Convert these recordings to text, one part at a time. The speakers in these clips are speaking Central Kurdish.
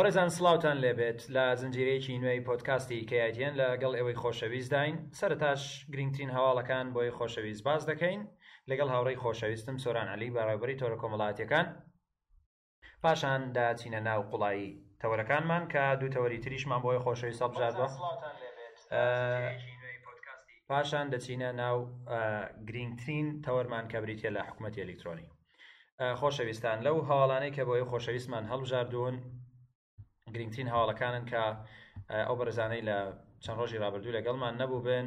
بەڕێزان سڵاوتان لێبێت لە زنجیرەیەکی نوێی پۆتکاستی کەیتێن لە گەڵ ئێوەی خۆشەویستداین سەرتاش گرنگترین هەواڵەکان بۆی خۆشەویست باز دەکەین لەگەڵ هاوڕی خۆشەویستم سۆران علی بەڕێبەری تۆرە کۆمەڵاتیەکان پاشان دەچینە ناو قوڵایی تەوەرەکانمان کە دوو تەوەری تریشمان بۆی خۆشەویست هەڵبژاردووە. پاشان دەچینە ناو گرینگترین تەوەرمان کە بریتە لە حکوومەتی ئەلکترۆنی خۆشەویستان لەو هەواڵانەی کە بۆی خۆشەویستمان هەڵبژاردوون گرنگترین هەواڵەکانن کە ئەو بەرزانەی لە چەند ڕۆژی رابرردوو لەگەڵمان نەبوو بن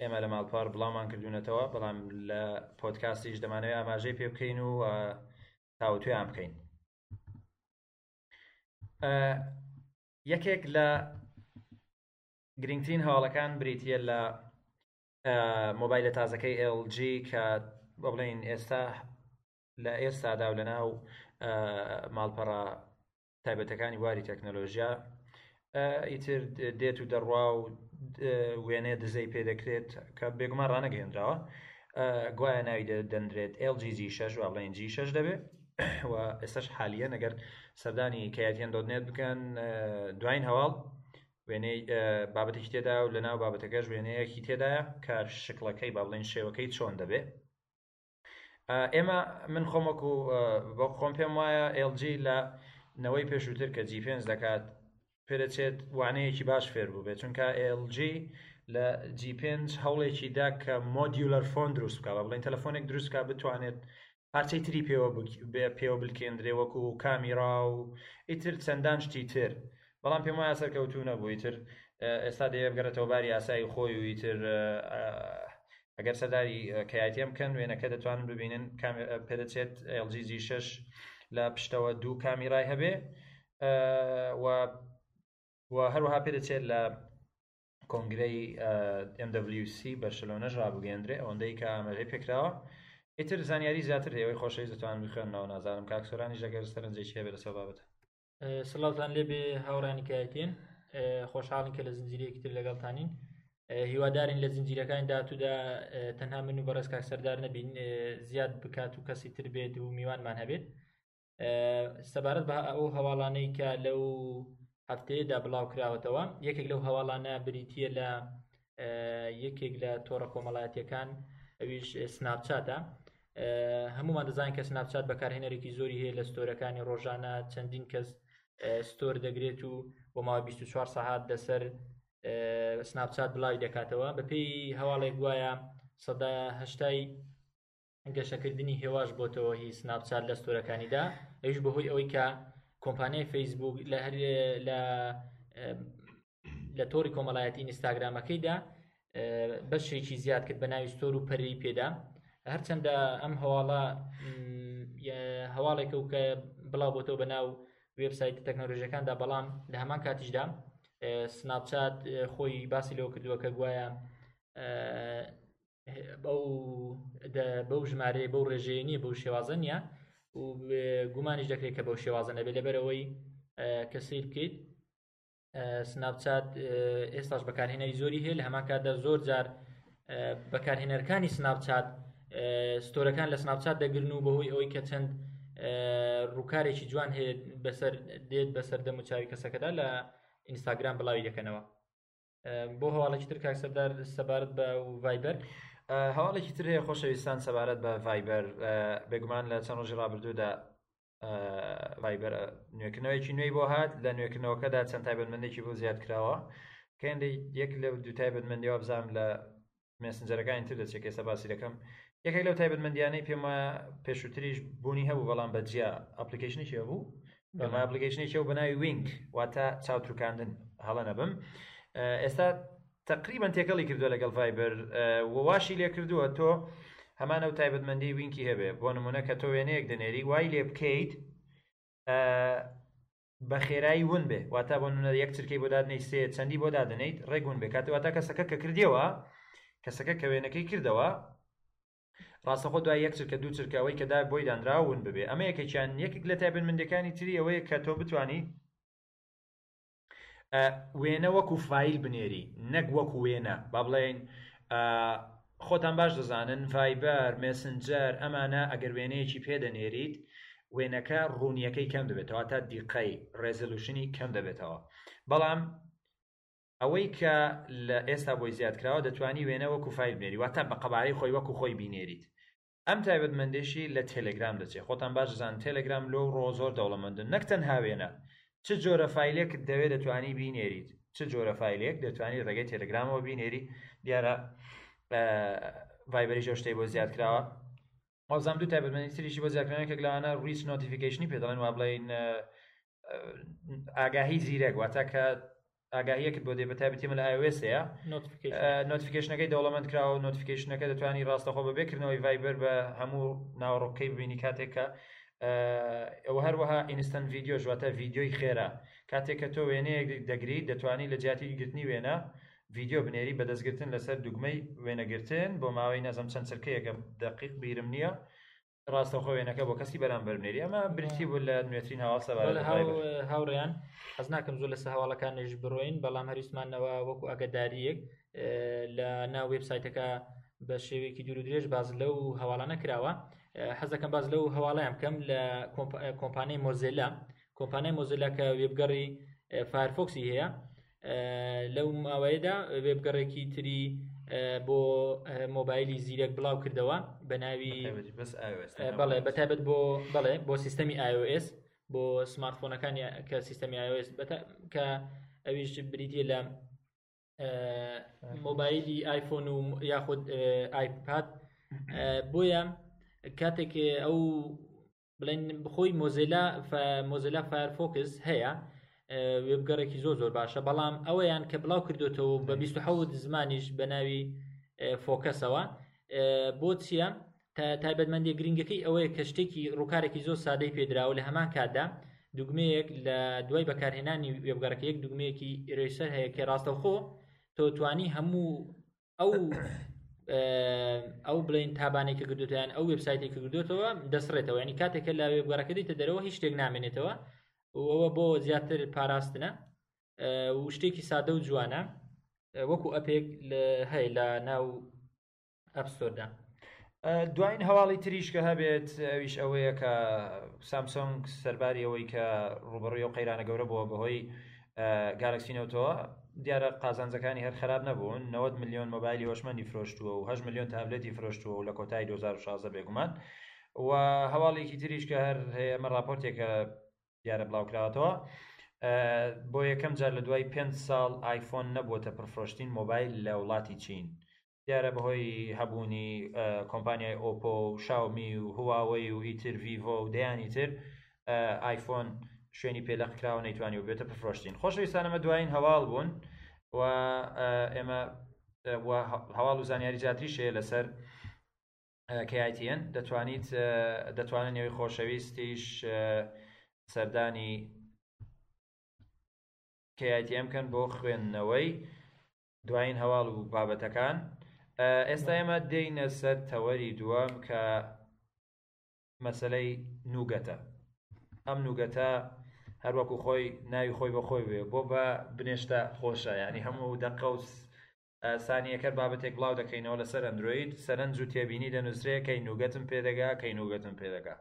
ئێمە لە ماڵپار بڵاومان کردوونەتەوە بەڵام لە پۆتکاستیش دەمانەوەی ئاماژەی پێ بکەین و تاوتویان بکەین یەکێک لە گرنگترین هەواڵەکان بریتە لە مۆبایلە تازەکەی LG کە بە بڵین ئێستا لە ئێستادا و لە ناو ماڵپەڕە تایبەتەکانی بواری تەکنەلۆژیا ئیتر دێت و دەڕوا و وێنێ دزەی پێ دەکرێت کە بێگومان ڕانەگەێنراوە گوایە ناوی دەدەندرێت LGG 6 و بڵێن جی 6 دەبێت و ئێستش حالیە نەگەر سەردانی کەاتیان دۆنێت بکەن دوین هەواڵ وێنەی بابەتێکی تێدا و لەناو بابەتەکەش وێنەیەکی تێدایە کار شکڵەکەی با بڵێن شێوەکەی چۆن دەبێت ئێمە من خۆم وەکو بۆ خۆم پێم وایە LG لە نەوەی پێشووتر کە جی پێنج دەکات پێدەچێت وانەیەکی باش فێر بوو بێت چونکە LG لە جی پێنج هەوڵێکی دا کە مۆدیولەر فۆن دروست بکە بە بڵین تەلەفۆنێک دروستکە بتوانێت پارچەی تری پێوە پێوە بلکێندرێ وەکو کامیرا و ئیتر چەندان شتی تر بەڵام پێم وایە سەرکەوتو نەبووی تر ئێستا دەیە بگەڕێتەوە باری ئاسایی خۆی و ئیتر ئەگەر سەرداری کەیاتیان بکەن وێنەکە دەتوانن ببینن پێدەچێت LG G6 لە پشتەوە دوو کامیرای هەبێ و هەروەها پێدەچێت لە کۆنگرەی MWC بەرشلۆنەش ڕابگەندرێ ئەوەندەی کە ئامەژەی پێکراوە ئیتر زانیاری زیاتر هەیەوەی خۆشەویست دەتوان بخوێنەوە نازانم کاکسۆرانی ژەگەر سەرنجێکی هەبێت لەسەر بابەتە سڵاوتان لێبێ هاوڕانی کایەتین خۆشحاڵن کە لە زنجیرەیەکی تر لەگەڵتانین هیوادارین لە زنجیرەکانی دااتوودا تەنها من و بەڕێز کاک سەردار نەبین زیاد بکات و کەسی تر بێت و میوانمان هەبێت سەبارەت بە ئەو هەواڵانەی کە لەو هەفتەیەدا بڵاو کراوەتەوە یەکێک لەو هەواڵانە بریتە لە یەکێک لە تۆڕە کۆمەڵایەتەکان ئەویش سناپچاتە هەمومان دەزانین کە سناپچات بەکارهێنەرێکی زۆری هەیە لە ستۆرەکانی ڕۆژانە چەندین کەس ستۆر دەگرێت و بۆ ماوە 24 ساعات لەسەر سناپچات بڵاوی دەکاتەوە بەپێی هەواڵێک گوایە سەداهشتای گەشەکردنی هێواش بۆتەوە هی سناپچات لە ستۆرەکانیدا ئەویش بەهۆی ئەوەی کە کۆمپانیای فەیسبوک لە هەر لە لە تۆری کۆمەڵایەتی ئینستاگرامەکەیدا بەشێکی زیاد کرد بە ناوی ستۆر و پەری پێدا هەرچەندە ئەم هەواڵە هەواڵێکە و کە بڵاو بۆتەوە بە ناو وبسایت تەکنۆلۆژیەکاندا بەڵام لە هەمان کاتیشدا سناپچات خۆی باسی لەوە کردووە کە گوایە بەو بەو ژمارەیە بەو ڕێژەیە نیە بەو شێوازە نیە و گومانیش دەکرێت کە بەو شێوازە نەبێت لەبەرەوەی کە سیر بکەیت سناپچات ئێستاش بەکارهێنەری زۆری هەیە لە هەمان کاتدا زۆر جار بەکارهێنەرەکانی سناپچات ستۆرەکان لە سناپچات دەگرن و بەهۆی ئەوەی کە چەند ڕووکارێکی جوان هەیە بەسەر دێت بەسەر دەم و چاوی کەسەکەدا لە ئینستاگرام بڵاوی دەکەنەوە بۆ هەواڵێکی تر کاک سەردار سەبارەت بە ڤایبەر هەواڵێکی تر هەیە خۆشەویستان سەبارەت بە ڤایبەر بێگومان لە چەند ڕۆژی ڕابردوودا ڤایبەر نوێکردنەوەیکی نوێی بۆ هات لە نوێکردنەوەکەدا چەند تایبەتمەندێکی بۆ زیاد کراوە کەندی یەک لە دوو تایبەتمەندیەوە بزانام لە مێسنجەرەکانی تر دەچێت کێسە باسی دەکەم یەکێک لەو تایبەتمەندیانەی پێم وایە پێشووتریش بوونی هەبوو بەڵام بە جیا ئەپلیکیشنێکی هەبوو بەما ئەپلیکیشنێکی و بەناوی وینگ واتە چاوتروکاندن هەڵە نەبم ئێستا تقریبان تێکەڵی کردووە لەگەڵ ڤایبەر وواشی لێ کردووە تۆ هەمانە و تایبەتمەندی وینکی هەبێ بۆ نمونە کە تۆ وێنەیەک دەنێری وای لێ بکەیت بە خێرایی ون بێ واتا بۆ نمونە یەک چرکەی بۆ دادنێی سێ چەندی بۆ دادەنێیت ڕێک ون بێ کاتێ واتا کەسەکە کە کردیەوە کەسەکە کە وێنەکەی کردەوە ڕاستەخۆ دوای یەک چرکە دوو چرکە ئەوەی کە دا بۆی دانراوە ون ببێ ئەمە یەکێکیان یەکێک لە تایبەتمەندەکانی تری ئەوەیە کە تۆ بتانی وێنە وەکو فیل بنێری نەک وەکو وێنە با بڵێن خۆتان باش دەزانن ڤایبەر، مێسنجەر، ئەمانە ئەگەر وێنەیەکی پێ دەنێریت وێنەکە ڕوونیەکەی کەم دەبێتەوە واتە دیقەی، Resolution، ی کەم دەبێتەوە بەڵام ئەوەی کە لە ئێستا بۆی زیاد کراوە دەتوانی وێنە وەکو فایل بنێری واتە بە قەبارەی خۆی وەکو خۆی بینێریت ئەم تایبەتمەندیەشی لە تێلێگرام دەچێت خۆتان باش دەزانن تێلێگرام لۆ ڕۆ زۆر دەوڵەمەندن نەک تەنها وێنە چ جۆرە فایلێکت دەوێت دەتوانی بینێریت چ جۆرە فایلێک دەتوانی ڕێگەی تێلێگرامەوە بینێری دیارە ڤایبەری ژۆشتەی بۆ زیاد کراوە ئەوزام دوو تایبەتمەندی تریشی بۆ زیادکردنەکە لەوانە ڕیچ نۆتیفیکیشنی پێ دەڵێن وا بڵین ئاگاهی زیرەک واتە کە ئاگاهیەکت بۆ دێ بە تابەتی من لە iOS هەیە نۆتفیکیشنەکەی دەوڵەمەند کراوە نۆتفیکیشنەکە دەتوانانی ڕاستەخۆ بە بێکردنەوەی ڤایبەر بە هەموو ناوەڕۆکەی ببینی کاتێکە ئەوە هەروەها ئینستن ڤیددیو ژواتە ڤیددیۆی خێرا کاتێکە تۆ وێنەیەک دەگری دەتوانانی لە جیاتی گرتنی وێنە ڤیددیو بنێری بەدەستگرتن لەسەر دوگمەی وێنەگرتن بۆ ماوەی نەزم چەند چرکەیەکە دقیق بیرم نییە ڕاستەوخۆ وێنەکە بۆ کەسی بەرامبەر بنێری ئەمە برسی بوو لە نوێترین هەواڵ سەبارەت بەڵێ بە هاو- فایبەر. هاوڕێیان حەز ناکەم زۆر لەسەر هەواڵەکانیش بڕۆین بەڵام هەریسمانەوە وەکو ئەگەداریەک لە ناو وێبسایتەکە بە شێوەیەکی دوور و درێژ باز لەو هەواڵانە کراوە ئه، حەز دەکەم باز لەو هەواڵیان بکەم لە کۆمپ- کۆمپانیای مۆزێلا کۆمپانیای مۆزێلا کە وێبگەڕی فایرفۆکسی هەیە لەو ماوەیەدا وێبگەڕێکی تری بۆ مۆبایلی زیرەک بڵاو کردەوە بە ناوی بەڵێ بەتابەت بۆ بڵێ بۆ سیستەمی iOS بۆ سمارتفۆنەکانی کە سیستەمی iOS کە ئەویش بریتە لە مۆبایلی آیفۆن و یاخود آیپاد بۆیە کاتێک ئەو بڵێن بخۆی مۆزیلا مۆزیلا فایرفۆکس هەیە وێبگەڕێکی زۆر زۆر باشە بەڵام ئەوەیان کە بڵاو کردوێتەوە بە 26 زمانیش بە ناوی فۆکەسەوە بۆ چییە تایبەتمەندی گرنگەکەی ئەوەیە کە شتێکی ڕووکارێکی زۆر سادەی پێدراوە لە هەمان کاتدا دوگمەیەک لە دوای بەکارهێنانی وێبگەڕەکە یەک دوگمەیەکی ئێرەیسەر هەیە کە ڕاستەوخۆ تۆتوانی هەموو ئەو ئەو بڵین تابانێکە گردوتیان ئەو وبسایتی کە گردوێتەوە دەسڕێتەوە ینی کاتێکە لە وێبگەڕەکە دیتە دەرەوە هیچ شتێک نامێنێتەوە ئەوە بۆ زیاتر پاراستنە و شتێکی سادە و جوانە وەکو ئەپێک هەیە لە ناو ئەپستۆردا دوایین هەواڵی تریش کە هەبێت ئەویش ئەوەیە کە سامسۆنگ سەرباری ئەوەی کە ڕوبڕی و قەیرانە گەورە بووە بەهۆی گالاکسی نۆتەوە دیارە قازانجەکانی هەر خراپ نەبوون 90 میلیۆن مۆبایلی هۆشمەندی فرۆشتووە و 8 میلیۆن تابلێتی فرۆشتووە و لە کۆتای 2016 بێگومان و هەواڵێکی تریش کە هەر هەیەمە راپۆرتێکە دیارە بڵاوکراوەتەوە بۆ یەکەم جار لە دوای پێ ساڵ ئایفۆن نەبووە پرفرۆشتین مۆبایل لە وڵاتی چین دیارە بەهۆی هەبوونی کۆمپانیای ئۆپۆ و شاومی و هواوەی و ئیتر ڤیڤۆ و دەیانی تر ئایفۆن شوێنی پێلق کراوە نەیتوانی و بێتە پفرۆشتین خۆشەویستان ئەمە دوایین هەواڵ بوون و ئێمە هەواڵ و زانیاری زیاتریشەیە لەسەر کەیتیەن دەتوانیت دەتوانن نێوی خۆشەویستیش سەردانی کەیتیەم بکەن بۆ خوێندنەوەی دوایین هەواڵ و بابەتەکان ئێستا ئێمە دێینە سەر تەوەری دووەم کە مەسلەی نوگەتە ئەم نوگەتە هەروەکو خۆی ناوی خۆی بە خۆی بێ بۆ بە بنێشتە خۆشە ینی هەموو دەقەوس سانیەکە بابەتێک بڵاو دەکەینەوە لەسەر ئەندروید سەرنج و تێبینی دەنووسرێ کەی نوگەتم پێدەگا کەی نوگەتم پێدەگا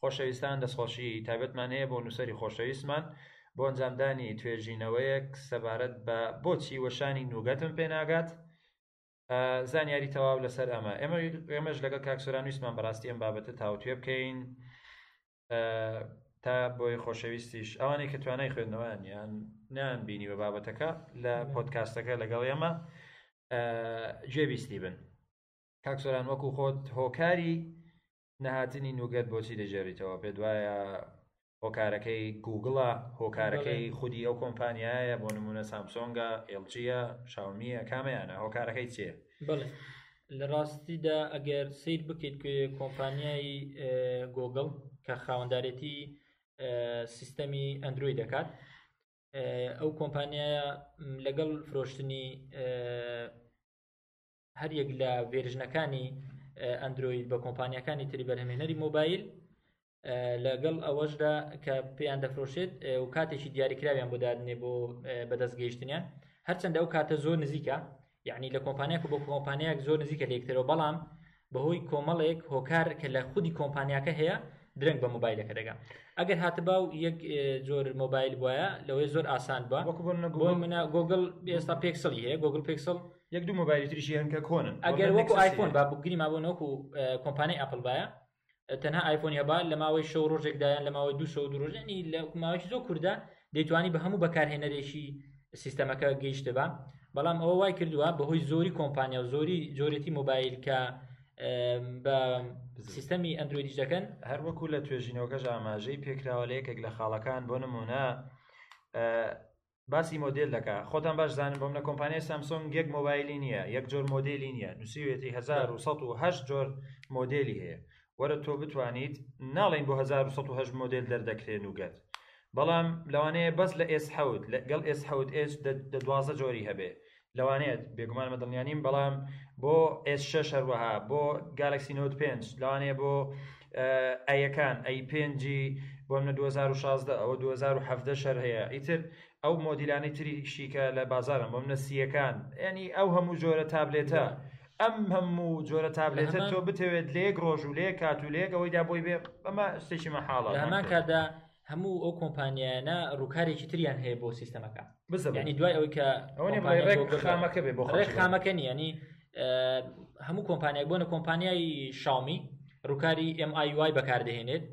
خۆشەویستان دەستخۆشی تابەتمان هەیە بۆ نووسری خۆشەویستمان بۆ ئەنجامدانی توێژینەوەیەک سەبارەت بە بۆچی وەشانی نوگەتم پێناگات زانیاری تەواو لەسەر ئەمە ئێمەش لەگەڵ کاکسۆران ویسمان بەڕاستی ئەم بابەتە تاوتێ بکەین تا بۆی خۆشەویستیش ئەوانەی کە توانای خوێندنەوەیان یان نیان بینی بە بابەتەکە لە پۆتکاستەکە لەگەڵ ئێمە گوێبیستی بن کاکسۆران وەکو خۆت هۆکاری نەهاتنی نوگەر بۆچی دەگێڕیتەوە پێت وایە هۆکارەکەی گوگڵە هۆکارەکەی بەڵێ. خودی ئەو کۆمپانیایە بۆ نمونە سامسۆنگە ئێڵجیە شاومیە کامیانە هۆکارەکەی چێ بەڵێ لە ڕاستیدا ئەگەر سیر بکەیت کە کۆمپانیایی اه، گۆگڵ کە خاوەندارێتی اه، سیستەمی ئەندروی دەکات اه، ئەو کۆمپانیایە م، لەگەڵ فرۆشتنی اه، هەریەک لە ڤێرژنەکانی ئەندروید بە کۆمپانیەکانی تری بەرهمێنەری مۆبایل لەگەڵ ئەوەشدا کە پێیان دەفرۆشێت و کاتێکی دیاریکراویان بۆ دادنێ بۆ بەدەست گەیشتنیان هەرچەندە ئەو کاتە زۆر نزیکە یعنی لە کۆمپانیاک بۆ کۆمپانیاک زۆر نزیکە لەکتەرەوە بەڵام بەهۆی کۆمەڵێک هۆکار کە لە خودی کۆمپانیاکە هەیە درنگ بە مۆبایلەکە دەگا ئەگەر هاتبا و یەک زۆر مۆبایل وایە لەوەی زۆر ئاسان بە وەکو منە گۆگل ئێستا پێکسڵی هەیە گۆگل پێکسڵ یەک دوو مۆبایلی تریشی هەن کە کۆنن ئەگەر وەڵام وەکو نەکسە ئایفۆن سێ. با بگریم بۆ نۆکو کۆمپانیای ئەپل باە تەنها ئایفۆن هەبا لە ماوەی شەو ڕۆژێکدایان لە ماوەی دو شەو درۆژنی لە ماوەی زۆ کووردا دەیتوانی بە هەموو بەکارهێنەرێکی سیستەمەکە گەیشتبا بەڵام ئەوە وای کردووە بەهۆی زۆری کۆمپانیا و زۆری جۆرێتی مۆبایل کە ئەم، بە سیستەمی ئەندرویدیش دەکەن هەروەکو لە توێژینەوەکەش ئاماژەی پێکراوە لە یەکێک لە خاڵەکان بۆ نمونە ئە، باسی مۆدێل دەکا خۆتان باش زانم بۆم لە کۆمپانیای سامسۆنگ یەک مۆبایلی نییە یەک جۆر مۆدێلی نییە نووسیوێتی 1970 جۆر مۆدێلی هەیە وەرە تۆ بتوانیت ناڵین بۆ 1970 مۆدل دەردەکرێن و گەرد بەڵام لەوانەیە بەس لە ئێس حەوت لەگەڵ ئێس حەوت ئێس دە دوازە جۆری هەبێ لەوانەیە بێگومان بە دڵنیا نیم بەڵام بۆ ئێس شش هەروەها بۆ گالکسی نۆت پێنج لەوانەیە بۆ ئەیەکان ئەی پێنجی بۆ منە 2016 ئەوە 2017 شەر هەیە ئیتر ئەو مۆدیلانی تریشی کە لە بازارم بۆ منە سیەکان ینی ئەو هەموو جۆرە تابلێتە ئەم هەموو جۆرە تابلێتە تۆ بتەوێت لێک ڕۆژ و لێ کات و لێک ئەوەیدا بۆی بێ ئەمە شتێکی مەحاڵە هەمان کاتدا هەموو ئەو کۆمپانیایانە ڕووکارێکی تریان هەیە بۆ سیستەمەکە بزنی دوای ئەوەی کە خامەکە بێ بۆ خامەکە نیانی هەموو کۆمپانیای بۆنە کۆمپانیای شامی ڕووکاری MIY بەکاردەهێنێت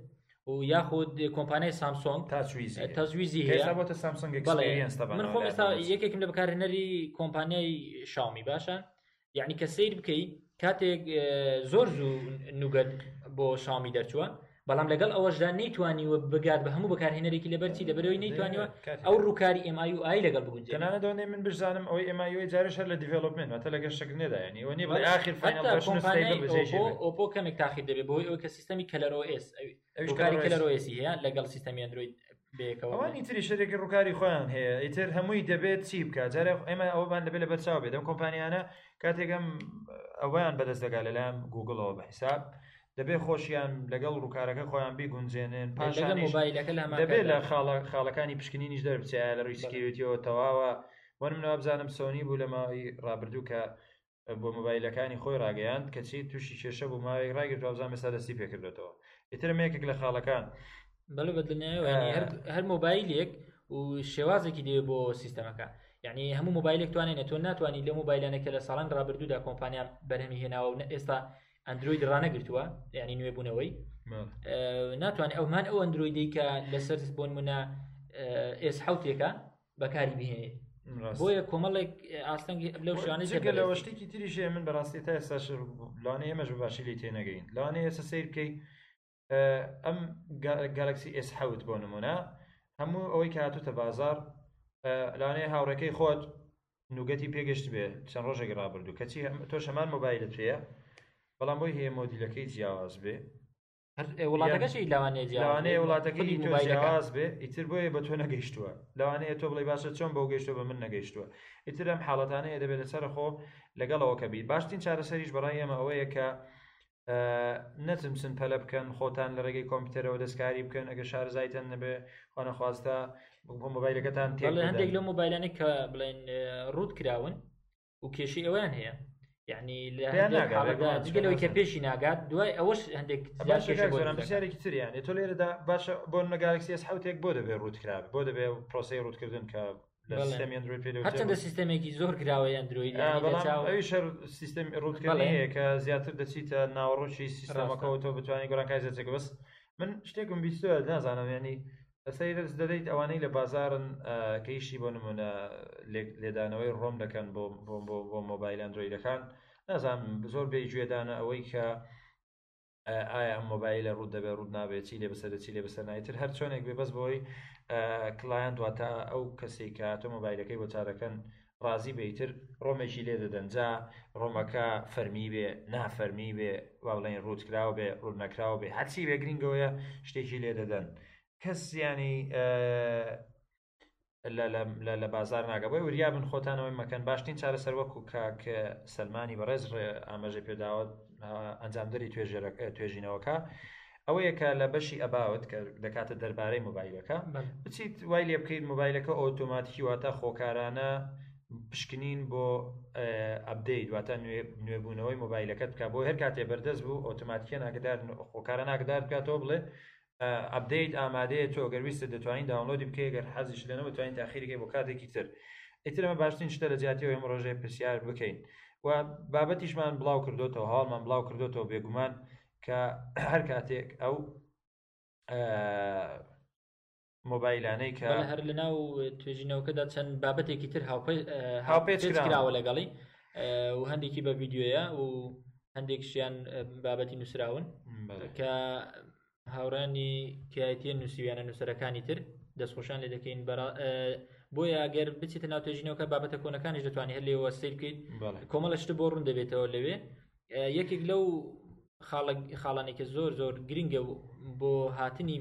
و یاخود کۆمپانای سامسۆنگ تازویزی هەیەتە سامسنگ من خۆ ئێستا یەکێکم لە بەکارهێنەری کۆمپانیای شامی باشە یعنی کە سیر بکەی کاتێک زۆر زوو نوگەت بۆ شامی دەرچووە بەڵام لەگەڵ ئەوەشدا نەیتوانیوە بگات بە هەموو بەکارهێنەرێکی لەبەرچی لەبەرەوەی نەیتوانیوە ئەو ڕووکاری ئێمای و ئای لەگەڵ بگونج کەنانە دەوانێ من بزانم ئەوەی ئێمایوەی جارش هەر لە دیڤلوپمنت مەتە لە گەشتەکردن نێدایانی ئەوە نیە بەڵێ ئاخر فاینەڵ ئۆپۆ کەمێک تاخیر دەبێت بۆی ئەوەی کە سیستەمی کەلەرۆ ئێس ئەوی ئەوش کاری کە لە ڕۆیسی هەیە لەگەڵ سیستەمی ئەندروید بێکەوەوانی تری شەرێکی ڕووکاری خۆیان هەیە ئیتر هەمووی دەبێت چی بکە جارە ئێمە ئەوبان دەبێت لە بەرچاو بێت ئەم کۆمپانیانە کاتێکم ئەویان بەدەست دەگا لەلایەن گوگڵەوە بە حیساب دەبێت خۆشیان لەگەڵ ڕووکارەکە خۆیان بیگونجێنن پاشان مۆبایلەکە لە دەبێت لە خاڵە خاڵەکانی پشکنینیش دەربچە لە ڕووی سکیوتیەوە تەواوە وەنم نابزانم سۆنی بوو لە ماوەی ڕابردوو کە بۆ مۆبایلەکانی خۆی ڕاگەیاند کەچی تووشی کێشە بۆ ماوەیەک ڕاگرت وابزان مەسا دەستی پێکردێتەوە ئیتر مێکێک لە خاڵەکان بەڵێ بەدڵنیایەوە هەر مۆبایلێک و شێوازێکی دێ بۆ سیستەمەکە یعنی هەموو مۆبایلێک توانێت تۆ ناتوانانی لە مۆبایلانە کە لە ساڵان ڕابردوودا کۆمپانیا بەرهەمی هێناوە و ئێستا ئەندروید ڕانەگرتووە ینی نوێبوونەوەی ناتوانێت ئەومان ئەو ئەندرویدی کە لەسەر بۆن منە ئێس حوتێکە بەکاری بهێنێت بۆیە کۆمەڵێک ئاستەنگی لەو شوانەی جگە لەوە شتێکی تری ژێ من بەڕاستی تا ئێستا لانە ئێمەش باشی لی تێنەگەین لانە ئێستا سیر بکەیت ئەم گەلکسی ئێس حەوت بۆ نمونە هەموو ئەوەی کە هاتوتە بازار لانەیە هاوڕێکەی خۆت نوگەتی پێگەشت بێ چەند ڕۆژێک ڕابردوو کەچی تۆ شەمان مۆبایلت پێەیە بەڵام بۆی هەیە مۆدیلەکەی جیاواز بێ وڵاتەکەشی لەوانەیە لەوانەیە وڵاتەکەی تۆجیاواز بێ ئیتر بۆیە بە تۆ نەگەیشتووە لەوانەیە تۆ بڵی باشە چۆن بەو گەشتە بە من نەگەیشتووە ئیتر ئەم حاڵەتانەیە دەبێت لەسەر خۆ لەگەڵەوە کە بی باشترین چارەسەریش بەڕای ئێمە ئەوەیە کە نەتمسن پەلە بکەن خۆتان لە ڕێگەی کۆمپیوتەرەوە دەستکاری بکەن ئەگە شارزایتەن نەبێ خۆنەخواستە مۆبایلەکەتان تێ هەندێک لە مۆبایلانە کە بڵێن ڕوت کراون و کێشی ئەویان هەیە یعنی لەگەلەوەی کە پێشی ناگات دوای ئەوەش هەندێک بەشارێکی تریان تۆ لێرەدا باشە بۆ نەگالکسیس حوتێک بۆ دەبێت ڕوتکراب بۆ دەبێ پرۆسی ڕوتکردن کە هەچەندە سیستمێکی زۆر کراوەی ئەندروید شەر سیستم ڕوتکردنەیە کە زیاتر دەچیتە ناوەڕۆکی سیستمەکەەوە تۆ بتوانانی گۆرانکای زەچەکە بەس من شتێکم بیستە نازانم ینی سەیرت دەدەیت ئەوانەی لە بازارن کە ئیشی بۆ نمونە لێدانەوەی ڕۆم دەکەن بۆ بۆ مۆبایل ئەندرۆیدەکان نازان زۆر بێ گوێدانە ئەوەی کە ئایا ئەم مۆبایلە ڕوود دەبێت ڕوود نابێت چی لێ بەسەر چی لێ بەسەر نایتر هەر چۆنێک بێ بەس بۆی کلایەن دواتە ئەو کەسێک کە تۆ مۆبایلەکەی بۆ چارەکەن ڕازی بێ ئیتر ڕۆمێکی لێ دەدەن جا ڕۆمەکە فەرمی بێ نافەرمی بێ وا بڵێن ڕووتکراو بێ ڕوون نەکراو بێ هەرچی بێ گرنگەوەیە شتێکی لێ دەدەن کەس ینی لە بازار ناگە بۆی وریا بن خۆتانەوەی مەکەن باشترین چارەسەر وەکو کاک سلمانی بەڕێز ئاماژە پێداوە ئەنجامدەری توێژێرەکە توێژینەوەکە ئەوەیە کە لە بەشی ئەباوت کە دەکاتە دەربارەی مۆبایلەکە بچیت وای لێ بکەیت مۆبایلەکە ئۆتۆماتیکی واتە خۆکارانە پشکنین بۆ ئەبدەیت واتە نوێبوونەوەی مۆبایلەکەت بکە بۆ هەر کاتێ بەردەست بوو ئۆتۆماتیکیان ئاگدار خۆکارە ناگدار بکاتەوە بڵێ ئەبدەیت ئامادەیە تۆ گەر ویستە دەتوانین داونلۆدی بکەی گەر حەزیش لە نەوە توانین تاخیرەکەی بۆ کاتێکی تر ئیترمە باشترین شتە لە جیاتیەوە ئەم ڕۆژێ پرسیار بکەین و بابەتیشمان بڵاو کردوێتەوە هاڵمان بڵاو کردوێتەوە بێگومان کە هەر کاتێک ئەو مۆبایلانەی کە هەر لە ناو توێژینەوەکەدا چەند بابەتێکی تر هاوپی هاوپێچکراوە لەگەڵی و هەندێکی بە ویددیوە و هەندێک شیان بابەتی نووسراون کە هاوڕانی کایەتە نووسیویانە نووسەرەکانی تر دەستخۆشان لێ دەکەین بەرا بۆیە ئەگەر بچێتە ناوتێژینەوەکە بابەتە کۆنەکانیش دەتوانانی هەر لێەوە سیر بکەیت کۆمەڵشت بۆ ڕوون دەبێتەوە لەوێ یەکێک لەو خاڵە خاڵانێک کە زۆر زۆر گرنگە و بۆ هاتنی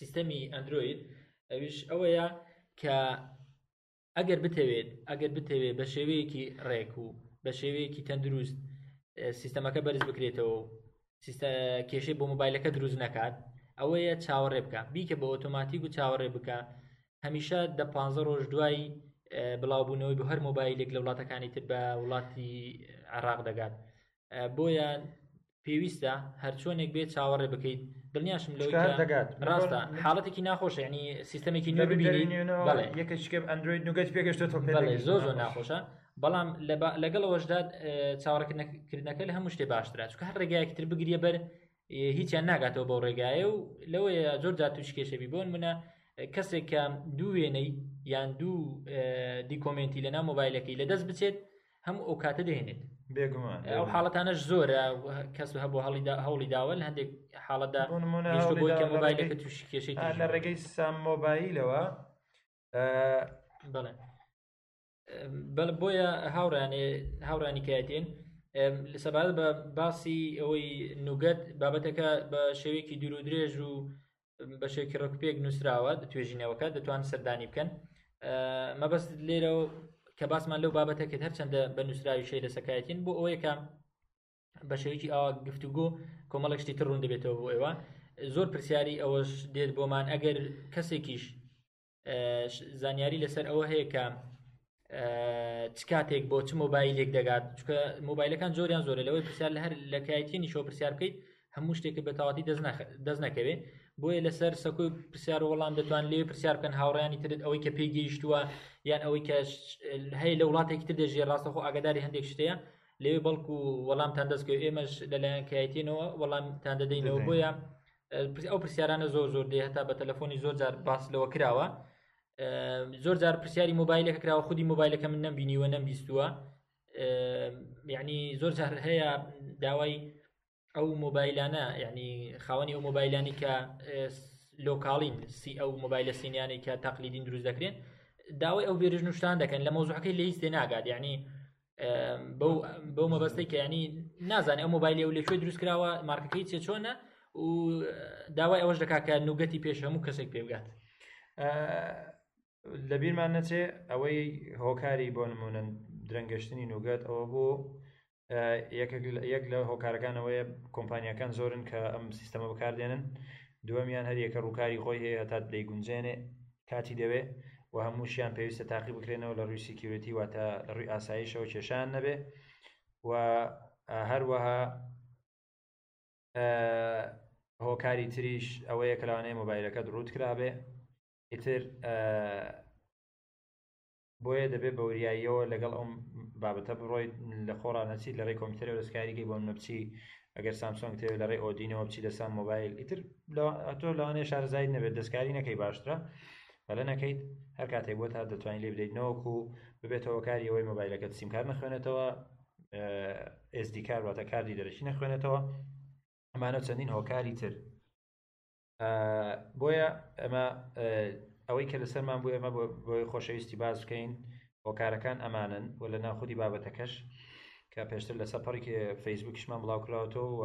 سیستەمی ئەندروید ئەویش ئەوەیە کە ئەگەر بتەوێت ئەگەر بتەوێت بە شێوەیەکی ڕێک و بە شێوەیەکی تەندروست سیستەمەکە بەرز بکرێتەوە و کێشەی بۆ موبایلەکە دروست نەکات ئەوەیە چاوەڕێ بکە بیکە بە ئۆتۆماتیک و چاوەڕێ بکە هەمیشە دە پانزە ڕۆژ دوای بڵاوبوونەوەی بۆ هەر مۆبایلێک لە وڵاتەکانی تر بە وڵاتی عراق دەگات بۆیە پێویستە هەرچۆنێک بێت چاوەڕێ بکەیت دڵنیاشم لەوەی دەگات ڕاستە حاڵەتێکی ناخۆشێنی سیستمێکی نوێ ببینێت یەکەشکێب ئەندروید نوگەت پێگەشتە زۆر زۆر ناخۆشە بەڵام لەگەڵەوەشدا چاوەڕکردنەکە لە هەموو شتێ باشترا چکە هەر ڕێگایەکتر بگریە بەر هیچیان ناگاتەوە بەو ڕێگایە و لەوەیە زۆر جار توش کێشەبی بۆن منە کەسێک کە دوو وێنەی یان دوو دیکۆمنتی لەنا مۆبایلەکەی لەدەست بچێت هەم ئەو کاتە دێنێت بێگومان ئەو حاڵەتانەش زۆرە کەس هەبوو هەڵیدا هەوڵی داوە لە هەندێک حاڵەتدا مۆبایلەکە توش کێشەی لە ڕێگەی سام مۆبایلەوە بڵێ بەڵ بۆیە هاوڕانێ هاوڕانی کاتێن لەسەبارەت بە باسی ئەوەی نوگەت بابەتەکە بە شێوەیەکی دوور و درێژ و بە شێکی ڕکپێک نووسراوە توێژینەوەکە دەتوان سەردانی بکەن مەبەست لێرە و کە باسمان لەو بابەتە کرد هەرچەندە بە نووسراوی شەی لە سەکایەتین بۆ ئەوەیەکە بە شێوکی ئاوا گفتوگۆ کۆمەڵک شتی تر ڕوون دەبێتەوە بۆ ئێوە زۆر پرسیاری ئەوەش دێت بۆمان ئەگەر کەسێکیش زانیاری لەسەر ئەوە هەیە کە چ کاتێک بۆ چ مۆبایلێک دەگات چکە مۆبایلەکان زۆریان زۆرە لەوەی پرسیار لە هەر لە کایەتی نیشۆ پرسیار بکەیت هەموو شتێکە بەتەواتی دەست نەکەوێت بۆیە لەسەر سەکوی پرسیار و وەڵام دەتوان لێ پرسیار بکەن هاوڕیانی ترت ئەوەی کە پێی گەیشتووە یان ئەوەی کە هەیە لە وڵاتێکی تر دەژێ ڕاستەخۆ ئاگداری هەندێک شتەیە لەوێ بەڵکو وەڵامتان دەستکەوت ئێمەش لەلایەن کایەتێنەوە وەڵامتان دەدەینەوە بۆیە ئەو پرسیارانە زۆر زۆر دێ هەتا بە تەلەفۆنی زۆر جار باس لەوە کراوە زۆر جار پرسیاری مۆبایلەکە کراوە خودی مۆبایلەکە من نەمبینیوە نەمبیستووە یعنی زۆر جار هەیە داوای ئەو مۆبایلانە یعنی خاوەنی ئەو مۆبایلانی کە لۆکاڵین سی ئەو مۆبایلە سینیانی کە تەقلیدین دروست دەکرێن داوای ئەو بێرژ نوشتان دەکەن لە مۆزوعەکەی لەیست ناگات یعنی بەو مەبەستی کە ینی نازانێت ئەو مۆبایلی و لەکوێ دروست کراوە مارکەکەی چێ چۆنە و داوای ئەوەش دەکاکە نوگەتی پێش هەموو کەسێک پێبگات لە بیرمان نەچێ ئەوەی هۆکاری بۆ نمونە درەنگەشتنی نوگەت ئەوە بۆ یەک لە هۆکارەکانەوەی کۆمپانیەکان زۆرن کە ئەم سیستەمە بەکاردێنن دووەمیان هەریەکە ڕووکاری خۆی هەیە تا دەی گونجێنێ کاتی دەوێ و هەمووشیان پێویستە تاقی بکرێنەوە لە ڕووی سیکیورەتی واتە لە ڕووی ئاسایشەوە کێشان نەبێ و هەروەها هۆکاری تریش ئەوەیە کە لەوانەیە مۆبایلەکەت ڕووت کرابێ ئیتر بۆیە دەبێت بە وریاییەوە لەگەڵ ئەو بابەتە بڕۆیت لە خۆڕا نەچیت لە ڕێی کۆمپیوتەرەوە دەستکاریکەی بۆ منە بچی ئەگەر سامسۆنگ تێ لە ڕێی ئۆدینەوە بچی لە سام مۆبایل ئیتر تۆ لەوانەیە شارەزای نەبێت دەستکاری نەکەی باشترە بەلە نەکەیت هەر کاتێک بۆ تا دەتوانین لێ بدەیت نەوەکو و ببێتەوە کاری ئەوەی مۆبایلەکەت سیمکار نەخوێنێتەوە ئێزدی کار واتە کاردی دەرەکی نەخوێنێتەوە ئەمانە چەندین هۆکاری تر بۆیە ئەمە ئەوەی کە لەسەرمان بۆ ئێمە بۆی خۆشەویستی باز بکەین هۆکارەکان ئەمانن و لە ناخودی بابەتەکەش کە پێشتر لە سەپەڕی فەیسبوکیشمان بڵاوکراوەتەوە و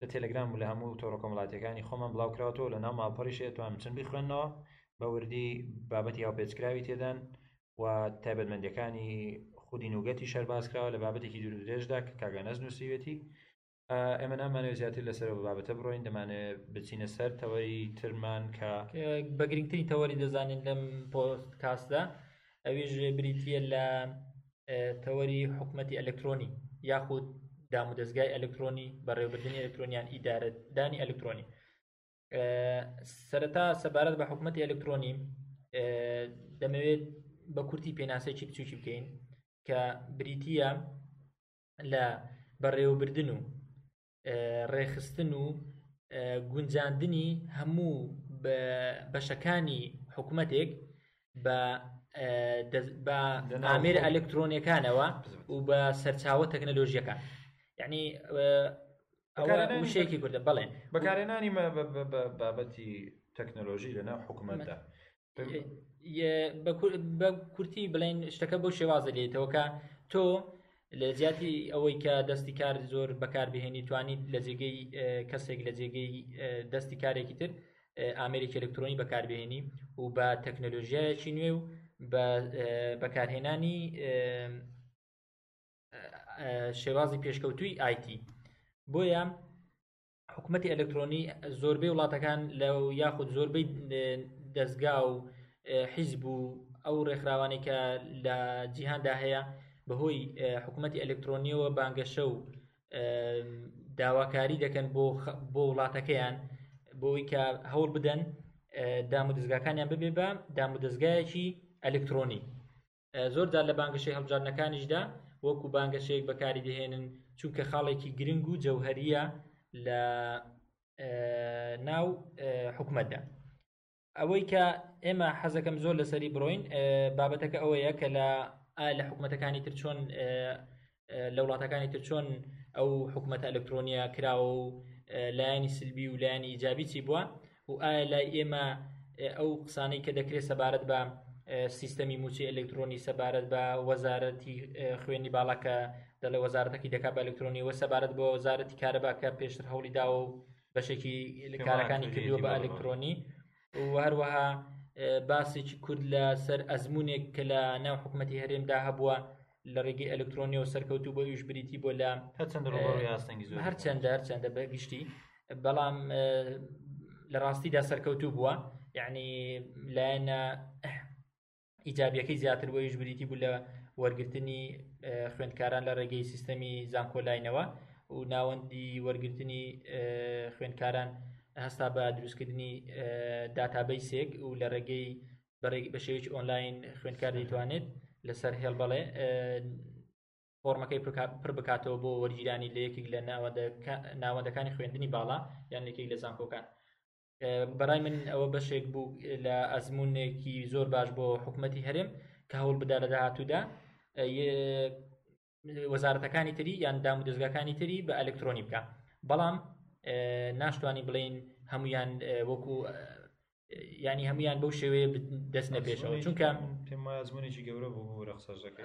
لە تەلگرام و لە هەموو تۆڕە کۆمەڵاتەکانی خۆمان بڵاوکراوەوە لە ناو ماڵپەڕیش توانم چند بخوێندنەوە بە وردی بابەتی هاوپێچکراوی تێدان و تایبەتمەندەکانی خودی نوگەتی شەربازکراوە لە بابەتێکی دوور درێژدا کە کاگەنەز نووسیوێتی ئێمە نامانەوێت زیاتر لەسەر ئەو بابەتە بڕۆین دەمانێ بچینە سەر تەوەری ترمان کە بە گرنگترین تەوەری دەزانین لەم پۆست کاسدا ئەویش بریتە لە تەوەری حکوومەتتی ئەلکترۆنی یاخود دام و دەستگای ئەلکترۆنی بەڕێوبردننی ئەلکترۆنیان ئیدارەدانی ئەلکترۆنی سەرەتا سەبارەت بە حکوومەتتی ئەلکترۆنی دەمەوێت بە کورتی پێناسێکی بچوکی بکەین کە بریتە لە بەڕێوەبردن و ڕێکخستن و گونجاندنی هەموو بەشەکانی حکوومەتێک بە بە ئامێر ئەلکترۆنیەکانەوە و بە سەرچاوە تەکنەلۆژیەکە یعنی شێکی کوردە بڵێ بەکارێنانی بابەتی تەکنەلۆژی لەناو حکوومەتدا بە کورتی بڵێن شتەکە بۆ شێوازە لێتەوەکە تۆ لە زیاتی ئەوەی کە دەستی کار زۆر بەکاربهێنی توانیت لە جێگەی کەسێک لە جێگەی دەستی کارێکی تر ئامریکی ئەلکترۆنی بەکاربهێنی و بە تەکنەلۆژیایەکی نوێ و بەکارهێنانی شێوازی پێشکەوتووی ئایتی بۆیە حکومەتی ئەلکترۆنی زۆربەی وڵاتەکان لە یاخود زۆربەی دەستگا و حیزب و ئەو ڕێکخراوانی کە لە جیهاندا هەیە بەهۆی حکوومەتتی ئەلکترۆنیەوە بانگەشە و داواکاری دەکەن بۆ بۆ وڵاتەکەیان بۆی کە هەوڵ بدەن دامودەزگاکانیان ببێ بە دامودەزگایەکی ئەلکترۆنی زۆر جار لە بانگەشەی هەڵبژاردنەکانیشدا وەکو بانگەشەیەک بەکاری دەهێنن چونکە خاڵێکی گرنگ و جەوهریە لە ناو حکومەتدا ئەوەی کە ئێمە حەزەکەم زۆر لەسەری بڕۆین بابەتەکە ئەوەیە کە لە لە حکوومەتەکانی تر چۆن لە وڵاتەکانی تر چۆن ئەو حکوومەت ئەلکترۆنیە کراوە و لایەنی سلبی و لایەنی ئیجابی چی بووە و ئایا لای ئێمە ئەو قسانەی کە دەکرێت سەبارەت بە سیستەمی موچی ئەلکترۆنی سەبارەت بە وەزارەتی خوێنی باڵاکە دەڵێ وەزارەتەکەی دەکات بە ئەلکترۆنی وە سەبارەت بۆ وەزارەتی کارەباکە پێشتر هەوڵی داوە و بەشێکی کارەکانی کردووە بە ئەلکترۆنی و هەروەها باسێکی کورد لە سەر ئەزمونێک کە لە ناو حکوومەتتی هەرێمدا هەبووە لە ڕێگەی ئەلکترۆنیەوە سەرکەوتوو بۆ ئیش بریتی بۆ لە هەرچەندە هەرچەندە هەرچەندە بە گشتی بەڵام لە ڕاستیدا سەرکەوتوو بووە یعنی لایەنە ئیجابیەکەی زیاتر بۆ ئیش بریتی بوو لە وەرگرتنی خوێندکاران لە ڕێگەی سیستەمی زانکۆلاینەوە و ناوەندی وەرگرتنی خوێندکاران هەستا بە دروستکردنی داتابەی سێک و لە ڕێگەی بە شێوەیەکی ئۆنلاین خوێندکار دەیتوانێت لەسەر هێڵ بەڵێ فۆرمەکەی پر بکاتەوە بۆ وەرگیرانی لە یەکێک لە ناوەندەکانی خوێندنی باڵا یان لەکێک لە زانکۆکان بەرای من ئەوە بەشێک بوو لە ئەزمونێکی زۆر باش بۆ حکوومەتتی هەرێم کە هەوڵ بدا لە داهاتوودا وەزارەتەکانی تری یان دام و دەزگاکانی تری بە ئەلکترۆنی بکە بەڵام ناشتوانانی بڵین هەمویان وەکو ینی هەمویان بەو شێوەیە دەست نە پێشەوە چونکە پێمازمونێکی گەورە بوو رەخسەشەکەی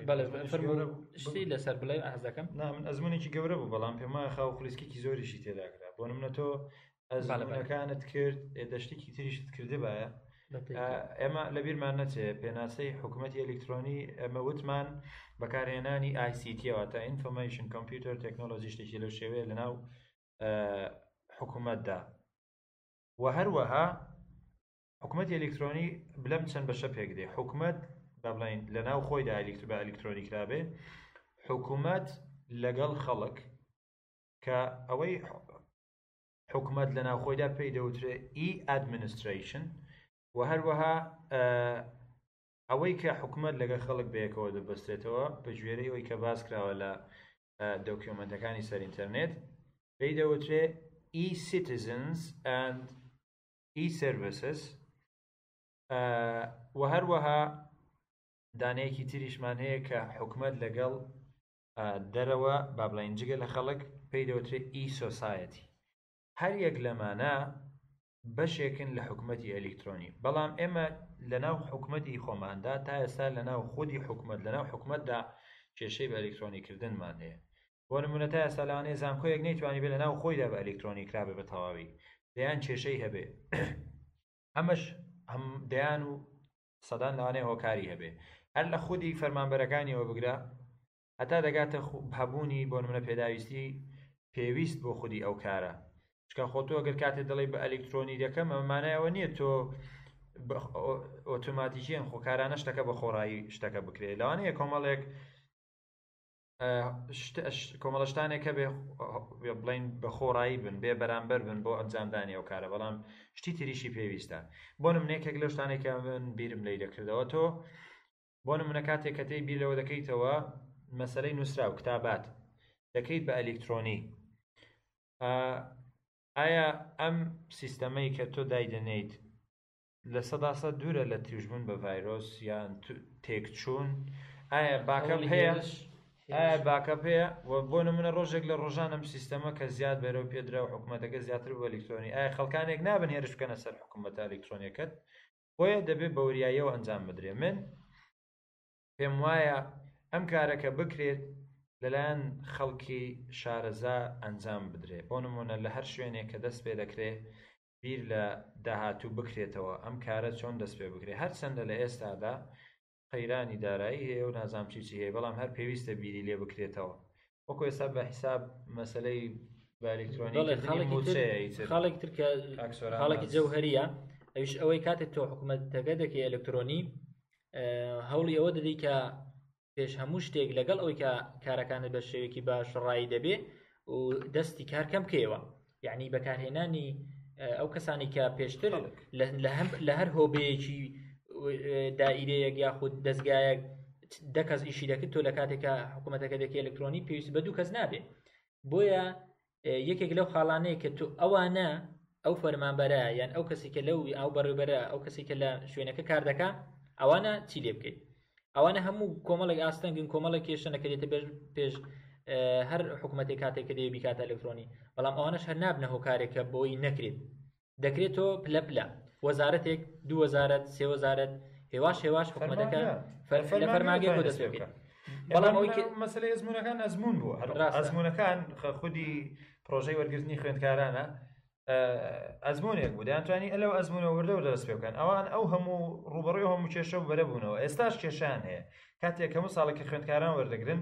لەسەر بڵێ ئازەکەم نامن ئەزمونێکی گەورە بوو بەڵام پێما خاو خلیسکێکی زۆریشی تێداکرا بۆ منە تۆ ئەزمونەکانت کرد دەشتێکی تریشت کردبایە ئێمە لە بیرمان نەچێ پێناسەی حکوومەتتی ئەلکترۆنی ئەمە وتمان بەکارهێنانی آیسیتیەوە تا ئینفۆمیشن کۆمپیوتەر تەکنۆلۆژی شتێکی لەو شێوەیە لەناو حکوومەتدا و هەروەها حکوومەتتی ئەلکترۆنی بلەم چەند بەشە پێک دێ حکوومەت بڵین لە ناو خۆیدا ئەلیکتر بە ئەلکترۆنی کرابێ حکوومەت لەگەڵ خەڵک کە ئەوەی حکومەت لە ناوخۆیدا پێی دەوترێ ئی ئەدمنستریشن و هەروەها ئەوەی کە حکومەت لەگە خەڵک بەیەکەوە دەبەستێتەوە بە گوێرەی ئەوی کە باس کراوە لە دۆکیۆمنتەکانی سەر ئینتەرنێت پێی دەوترێ ئی سیتیزنز ئەند ئی سرویسز و هەروەها دانەیەکی تریشمان هەیە کە حکومەت لەگەڵ دەرەوە با بڵێین جگە لە خەڵک پێی دەوترێ ئی سۆسایەتی هەر یەک لەمانە بەشێکن لە حکوومەتتی ئەلیکترۆنی بەڵام ئێمە لەناو حکوومەتتی خۆماندا تا ئێستا لەناو خودی حکوومەت لەناو حکوومەتدا کێشەی بە ئەلیکترۆنی کردنمان هەیە بۆ نمونە تا ئێستا لەوانەیە زانکۆیەک نەیتوانی بێ لەناو خۆیدا بە ئەلیکترۆنی کرابێ بە تەواوی دەیان کێشەی هەبێ ئەمەش هەم دەیان و سەدان لەوانەیە هۆکاری هەبێ هەر لە خودی فەرمانبەرەکانیەوە بگرە هەتا دەگاتە هەبوونی بۆ نمونە پێداویستی پێویست بۆ خودی ئەو کارە چکە خۆ تۆ گەر کاتێ دەڵی بە ئەلکترۆنی دەکەم ئەمە مانایەوە نییە تۆ ئۆتۆماتیکیان خۆکارانە شتەکە بە خۆڕایی شتەکە بکرێت لەوانەیە کۆمەڵێک کۆمەڵە شتانێک هەبێ بڵین بە خۆڕایی بن بێ بەرامبەر بن بۆ ئەنجامدانی ئەو کارە بەڵام شتی تریشی پێویستە بۆ منێکێک لە شتانێکە من بیرم لی دەکردەوە تۆ بۆ منە کاتێک کە تێی بیر لەوە دەکەیتەوە مەسلەی نووسرا و کتابات دەکەیت بە ئەلکترۆنی ئایا ئەم سیستەمەی کە تۆ دایدەنیت لە سەدا سەد دوورە لە توشبون بە ڤایرۆس یان تێکچوون ئایا باکەم هەیە ئایا باکە پێەیە و بۆ نمونە ڕۆژێک لە ڕۆژانم سیستەمە کە زیاد بەرە و پێدرا و حکوومەتەکە زیاتر بۆ ئەلکترۆنی ئایا خەڵکانێک نابن هێرش بکەنە سەر حکوومەتە ئەلکترۆنیەکەت بۆیە دەبێت بەوریاییەوە ئەنجام بدرێ من پێم وایە ئەم کارەکە بکرێت لەلایەن خەڵکی شارەزا ئەنجام بدرێت بۆ نمونە لە هەر شوێنێک کە دەست پێ دەکرێت بیر لە داهاتوو بکرێتەوە ئەم کارە چۆن دەست پێ بکرێت هەرچەندە لە ئێستادا قەیرانی دارایی هەیە و نازام چی چی هەیە بەڵام هەر پێویستە بیری لێ بکرێتەوە وەکو ئێستا بە حیساب مەسلەی خاڵێک ترکە خاڵێکی جەوهریە ئەوش ئەوەی کاتێک تۆ حکوومەتەکە دەکەی ئەلکترۆنی هەوڵی ئەوە دەدەی کە پێش هەموو شتێک لەگەڵ ئەوی کە کارەکانە بە شێوێکی باش ڕایی دەبێ و دەستی کار کەم بکەیەوە یعنی بەکارهێنانی ئەو کەسانی کە پێشتر لە هەر هۆبەیەکی دائیرەیەک یاخود دەستگایەک دە کەس ئیشی دەکرد تۆ لە کاتێکە حکوومەتەکە دەکە ئەلکترۆنی پێویست بە دوو کەس نابێ بۆیە یەکێک لەو خاڵانەیە کە تو ئەوانە ئەو فەرمانبەرە یان ئەو کەسی کە لەو ئەو بەڕێبەرە ئەو کەسی کە لە شوێنەکە کار دەکا ئەوانە چی لێ بکەیت ئەوانە هەموو کۆمەڵێک ئاستەنگن کۆمەڵێک کێشە نەکرێتە بێژ پێش هەر حکوومەتێک کاتێک کە دەیە بیکاتە ئەلکترۆنی بەڵام ئەوانەش هەر نابنە هۆکارێکە بۆی نەکرێت دەکرێتەوە پلە پلە وەزارەتێک دو وەزارەت سێ وەزارەت هێواش هێواش حکومەتەکە لە فەرماگەی بۆ دەست بکرێت بەڵام ئەوی مەسلە ئەزمونونەکان ئەزمون بوو هەر ئەزمونونەکان خودی پرۆژەی وەرگرتنی خوێندکارانە ئەزمونێک بوو دەیانتوانی ئەلەو ئەزمونە وردە و دەست پێ بکەن ئەوان ئەو هەموو ڕوبڕی هەموو کێشە و بەرەبوونەوە ئێستاش کێشان هەیە کاتێک هەموو ساڵێکی خوێندکاران وەردەگرن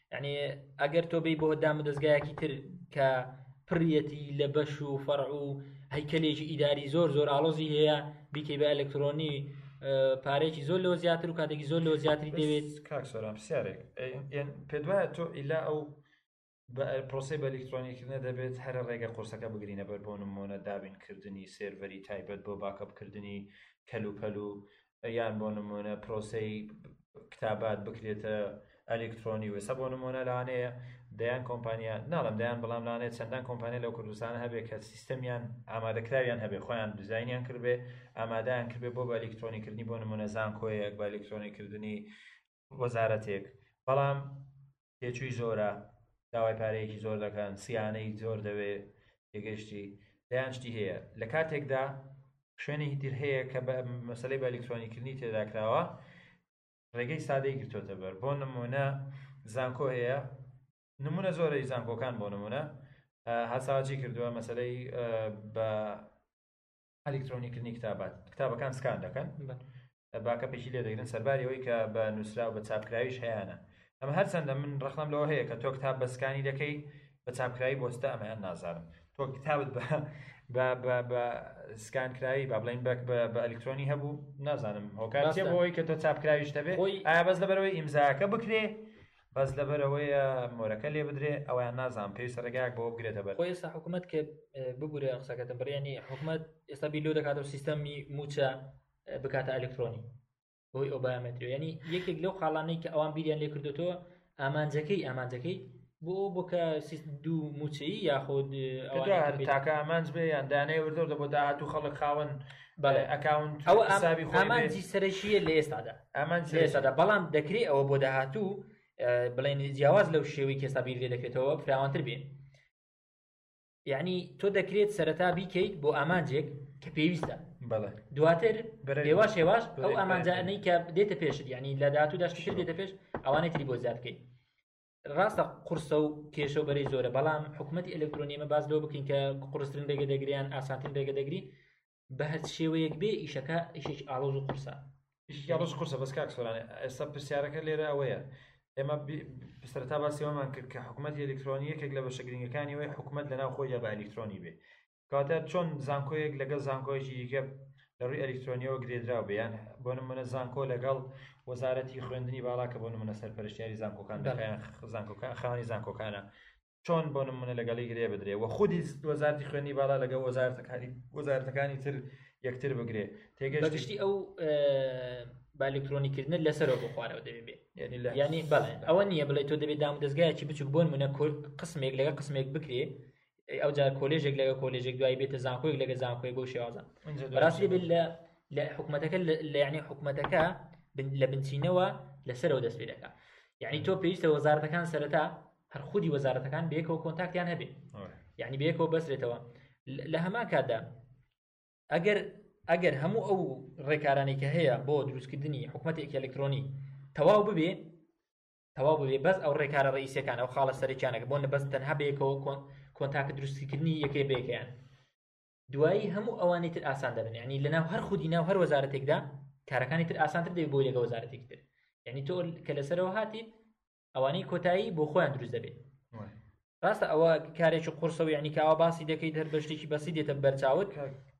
یعنی ئەگەر تۆ بێی بۆ دامە دەستگایەکی تر کە پڕیەتی لە بەش و فەڕ و هەیکلێکی ئیداری زۆر زۆر ئاڵۆزی هەیە بیکەی بە ئەلکترۆنی پارێکی زۆر لەوە زیاتر و کاتێکی زۆر لەوە زیاتری دەوێت کاک سۆران پرسیارێک پێ دوایە تۆ ئیلا ئەو پرۆسی بە ئەلکترۆنیکردە دەبێت هەر ڕێگە قورسەکە بگرینە بەر بۆ نمۆنە دابینکردنی سێرڤەری تایبەت بۆ باکەپکردنی کەلوپەل و یان بۆ نمونە پرۆسەی کتابات بکرێتە ئەلکترۆنی وسە بۆ نمونە لانەیە دەیان کۆمپانیا ناڵم دەیان بەڵام لانێ چەندان کۆمپانیا لەو کوردستان هەبێ کە سیستەمیان ئامادەکراویان هەبێ خۆیان دیزینیان کردێ ئامادەیان کردێ بۆ بە ئەلکترۆنیکردنی بۆ نمونە زانکۆیەک بە ئەلکترۆنیکردنی وەزارەتێک بەڵام تێچووی زۆرە داوای پارەیەکی زۆر دەکەن سیانەی زۆر دەوێ تێگەشتی دەیان شتی هەیە لە کاتێکدا شوێنێکی تر هەیە کە بە مەسلەی بە ئەلکترۆنیکردنی تێداکراوە ڕێگەی سادەی گرتوتە بەر بۆ نمونە زانکۆ هەیە نمونە زۆرەی زانکۆکان بۆ نمونە هەساجی کردووە مەسلەی بە ئەلیکترۆنی کردنی کتابات کتابەکان سکان دەکەن باکە پێکی لێ دەگرن سەرباری ئەوەی کە بە نووسرا و بە چاپکراویش هەیەە ئەمە هەرچەندە من ڕخنم لەوە هەیە کە تۆ کتاب بەسکانی دەکەی بە چاپکراوی بۆستە ئەمەیان نازانم تۆ کتابت بە سکانکراوی با بڵین بەک بە ئەلیکترۆنی هەبوو نازانم هۆکارەوەی کە تۆ چاپکراویش دەبێت ئایا بەس لەبەرەوەی ئیمزاکە بکرێ بەس لەبەر ئەوەیە مۆرەکە لێ بدرێ ئەوەیان نازانم پێویستە ڕێگایەک بۆ بگرێتە بەر. خۆ ئێستا حکوومەت کە ببورە قسەکەتم بڕیانی حکوومەت ئێستا بیر لۆ دەکاتەوە سیستەمی موچە بکاتە ئەلکترۆنی بۆی ئەو بایامەتری ینی یەکێک لەو خاڵانەی کە ئەوان بیریان لێ کردوتەوە ئامانجەکەی ئامانجەکەی بۆ بۆکە دوو موچەی یاخود تاکە ئامانج بێ یان دانەی وردۆ دە بۆ داهات و خەڵک خاون بەڵێ ئەکاونت ئەو ئامانجی سەرەکیە لە ئێستادا ئەمان سێسەدا بەڵام دەکری ئەوە بۆ داهاتوو بڵێن جیاواز لەو شێوەی کێستا بیرێ دەکرێتەوە فراوانتر بێ یعنی تۆ دەکرێت سەرەتا بیکەیت بۆ ئامانجێک کە پێویستە دواتر بەێواش هێواش ئەو ئامانجانەی کە دێتە پێشت ینی لە داهاتوو داشتشر دێتە پێش ئەوانەی تری بۆ زیاد بکەیت ڕاستە قرسە و کێشە و بەرەی زۆرە بەڵام حکوومەتتی ئەلکترۆنیمە باز لەوە بکەین کە قرسترین بێگە دەگریان ئاساتین بێگە دەگری بەهەر شێوەیەک بێ ئیشەکە ئیشێکی ئاڵۆز و قورسە ئیشێکی ئاڵۆز قورسە بەس کاک سۆران ئێستا پرسیارەکە لێرە ئەوەیە ئێمە سەرتا باسی ئەومان کرد کە حکوومەتی ئەلکترۆنی یەکێک لە بەشە گرنگەکانی وی حکوومەت لەناو خۆیدا بە ئەلکترۆنی بێ کاتە چۆن زانکۆیەک لەگەڵ زانکۆیەکی دیکە لە ڕووی ئەلکترۆنیەوە گرێدراو بیان بۆ نمونە زانکۆ لەگەڵ وەزارەتی خوێندنی باڵا کە بۆ نمونە سەرپەرشتیاری زانکۆکان دەکەیان زانکۆکان خانی زانکۆکانە چۆن بۆ نمونە لەگەڵی گرێ بدرێ و خودی وەزارتی خوێنی باڵا لەگە وەزارتەکانی وەزارتەکانی تر یەکتر بگرێ تێگەشتی ئەو بالکترۆنیکردن لەسەرەوە بۆ خوارەوە دەبێ ینی بەڵێ ئەوە نییە بڵێ تۆ دەبێت دام دەستگایکی بچوک بۆن منە قسمێک لەگە قسمێک بکرێ ئەو جار کۆلێژێک لەگە کۆلێژێک دوای بێتە زانکۆێک لەگە زانکۆی بۆ شێوازە ڕاستی بێت لە لە حکوومەتەکە لە یعنی حکوومەتەکە لە بنچینەوە لەسەرەوە دەست پێ دەکە یعنی تۆ پێویستە وەزارەتەکان سەرەتا هەر خودی وەزارەتەکان بەیەکەوە کۆنتاکتیان هەبێ یعنی بەیەکەوە بەسرێتەوە لە هەما کاتدا ئەگەر ئەگەر هەموو ئەو ڕێکارانی کە هەیە بۆ دروستکردنی حکوومەتێکی ئەلکترۆنی تەواو ببێ تەواو بێ بەس ئەو ڕێکارە ڕئیسەکان ئەو خاڵە سەرکیانەکە بۆ نەبەست تەنها بەیەکەوە کۆن کۆنتاکە دروستکردنی یەکێ بێکەیان دوایی هەموو ئەوانی تر ئاسان دەبن ینی لەناو هەر خودی ناو هەر وەزارەتێکدا کارەکانی تر ئاسانتر دەی بۆی لەگە وەزارەتێکی تر یعنی تۆ کە لەسەرەوە هاتیت ئەوانەی کۆتایی بۆ خۆیان دروست دەبێت ڕاستە ئەوە کارێکی قرسەوە یعنی کاوە باسی دەکەیت هەر بە شتێکی بەسی دێتە بەرچاوت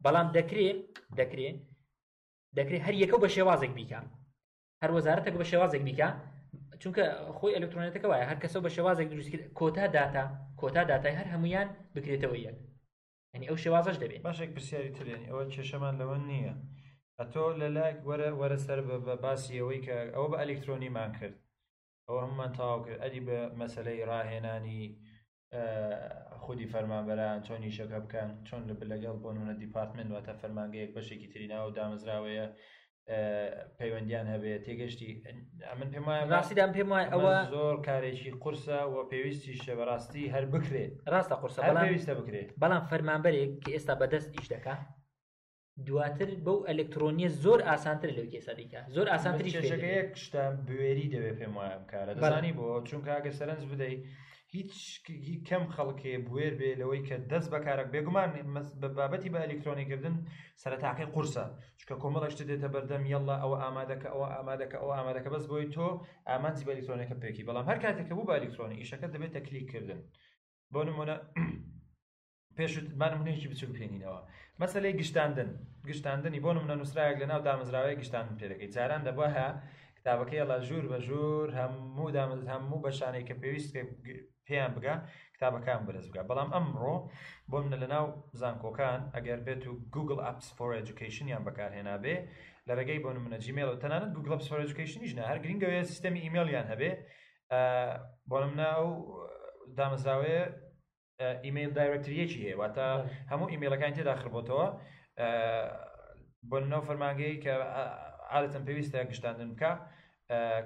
بەڵام دەکرێ دەکرێ دەکرێت هەر یەکە بە شێوازێک بیکە هەر وەزارەتەکە بە شێوازێک بیکە چونکە خۆی ئەلکترۆنێتەکە وایە هەر کەسە بە شێوازێک دروست کۆتا داتا کۆتا داتای هەر هەمویان بکرێتەوە یەک ئەنی ئەو شێوازش دەبێت باشێک پرسیاری ترێنی ئەوە کێشەمان لەوە نییە ئەتۆ لە لایک وەرە وەرە سەر بە باسی ئەوەی کە ئەوە بە ئەلکترۆنیمان کرد ئەوە هەممان تاو کرد ئەدی بە مەسلەی ڕاهێنانی خودی فەرمانبەران چۆن نیشەکە بکەن چۆن لە لەگەڵ بۆ نمونە دیپارتمنت واتە فەرمانگەیەک بەشێکی تریناوە دامەزراوەیە پەیوەندیان هەبێت تێگەشتی من پێم وایە ڕاستیدان پێم وایە ئەوە زۆر کارێکی قورسە و پێویستی شە بەڕاستی هەر بکرێت ڕاستە قورسە پێویستە بکرێت بەڵام فەرمانبەرێک کە ئێستا بەدەست ئیش دەکە دواتر بەو ئەلکترۆنیە زۆر ئاسانتر لەو کێسە دیکە زۆر ئاسانتری شەکە یەک شتە بوێری دەوێت پێم وایە کارە دەزانی بۆ چونکە ئەگەر سەرنج بدەیت هیچ کەم خەڵکێ بوێر بێ لەوەی کە دەست بەکارە بێگومان بە بابەتی بە ئەلکترۆنیکردن سەرتاقی قورسە چکە کۆمەڵە شتە دێتە بەردەم یەڵا ئەوە ئامادەکە ئەوە ئامادەکە ئەو ئامادەکە بەس بۆی تۆ ئامانجی بەلیکترۆنەکە پێکی بەڵام هەر کاتێکە بوو بالیکترۆنی ئیشەکە دەبێتە کلیککردن بۆ نمونە پێشمان منێکی بچوو بکەینەوە مەسلەی گشتاندن گشتاندنی بۆ منە نووسراک لە ناو دامەزراوەیە گشتاندن پێدەکەی جاران دەبە کتابەکەی ڵا ژوور بە ژوور هەموو دامەز هەموو بەشانێک کە پێویست پێیان بگا کتابەکان بەرز بگا بەڵام ئەمڕۆ بۆ منە لە ناو زانکۆکان ئەگەر بێت و گوگل ئەپس فۆر ئەجوکیشنیان بەکارهێنابێ لە ڕێگەی بۆ منە جیمێل و تەنانەت گوگل ئەپس فۆر ئەجوکیشنیش نە هەر گرنگەوەیە سیستەمی ئیمێلیان هەبێ بۆ منە ئەو دامەزراوەیە ئیمەیل دایرەکتریەکی هەیە واتە هەموو ئیمەیلەکان تێدا خربەوە بۆ نەو فەرمانگەی کە عادەتەن پێویستە گشتاندن بکە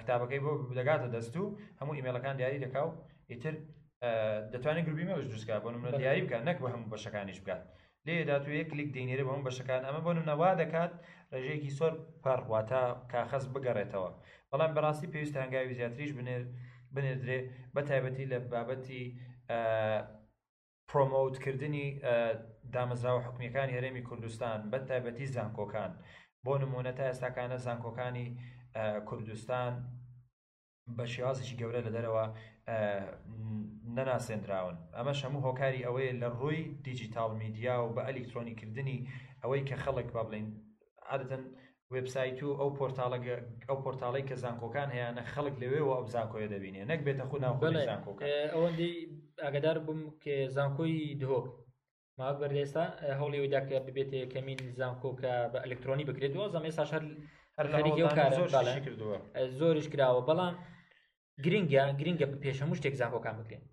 کتابەکەی بۆ دەگاتە دەست و هەموو ئیمێلەکان دیاری دەکا و ئیتر دەتوانێت گروبی مەوش دروستکە بۆ منە دیاری بکە نەک بە هەموو بەشەکانیش بکات لێدا تو یەک کلیک دێنێرە بەم بەشەکان ئەمە بۆ نەوا دەکات ڕێژەیەکی سۆر پەڕواتە کاخەز بگەڕێتەوە بەڵام بەڕاستی پێویست هەنگاوی زیاتریش بنێر بنێدرێ بە تایبەتی لە بابەتی پرۆمۆوت کردنی دامەزراوە حکومیەکانی هەرێمی کوردستان بە تایبەتی زانکۆکان بۆ نمونە تا ئێستاکانە زانکۆکانی کوردستان بە شێوازێکی گەورە لە دەرەوە نەناسێنراون ئەمەش هەموو هۆکاری ئەوەیە لە ڕووی دیجیتال میدیا و بە ئەلیکترۆنی کردنی ئەوەی کە خەڵک با بڵین عادەتەن وێبسایت و ئەو پۆرتاڵە ئەو پۆرتاڵی کە زانکۆکان هەیەە خەڵک لەوێەوە ئەو زانکۆیە دەبینێ نەک بێتە خو ناوخۆی زانکۆ ئەوەندی ئاگدار بم کە زانکۆی دهۆک ماوە بەردێستا هەوڵی ودا کە ببێت کەمین زانکۆ کە بە ئەلکترۆنی بکرێتەوە زەمێ ساش هەر هەرکردووە زۆریش کراوە بەڵام گرنگە گرنگە بە پێش هەموو شتێک زانکۆکان بکرێن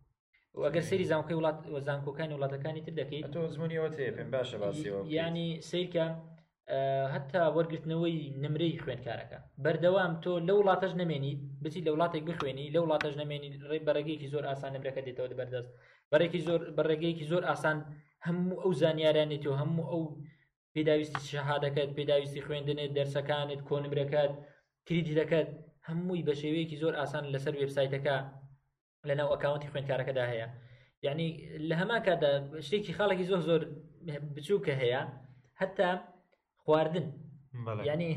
ئەگەر سری زانکۆی وڵات زانکۆکانی وڵاتەکانی تر دەکەیت تۆ زمانیەوە تێ پێم باشە باسیەوە ینی سیرکە هەتا وەرگرتنەوەی نمرەی خوێندکارەکە بەردەوام تۆ لە وڵاتەش نمێنی بچی لە وڵاتێک بخوێنی لە وڵاتەش نمێنی ڕێ بەڕێگەیەکی زۆر ئاسان نمرەکە دێتەوە بەردەست بەڕێکی زۆر بەڕێگەیەکی زۆر ئاسان هەموو ئەو زانیارانێتی و هەموو ئەو پێداویستی شەهادەکەت پێداویستی خوێندنت دەرسەکانت کۆنمرەکەت کریدیتەکەت هەمووی بە شێوەیەکی زۆر ئاسان لەسەر وێبسایتەکە لەناو ئەکاونتی خوێندکارەکەدا هەیە یعنی لە هەما کادا شتێکی خاڵێکی زۆر زۆر بچووکە هەیە هەتا خواردن ینی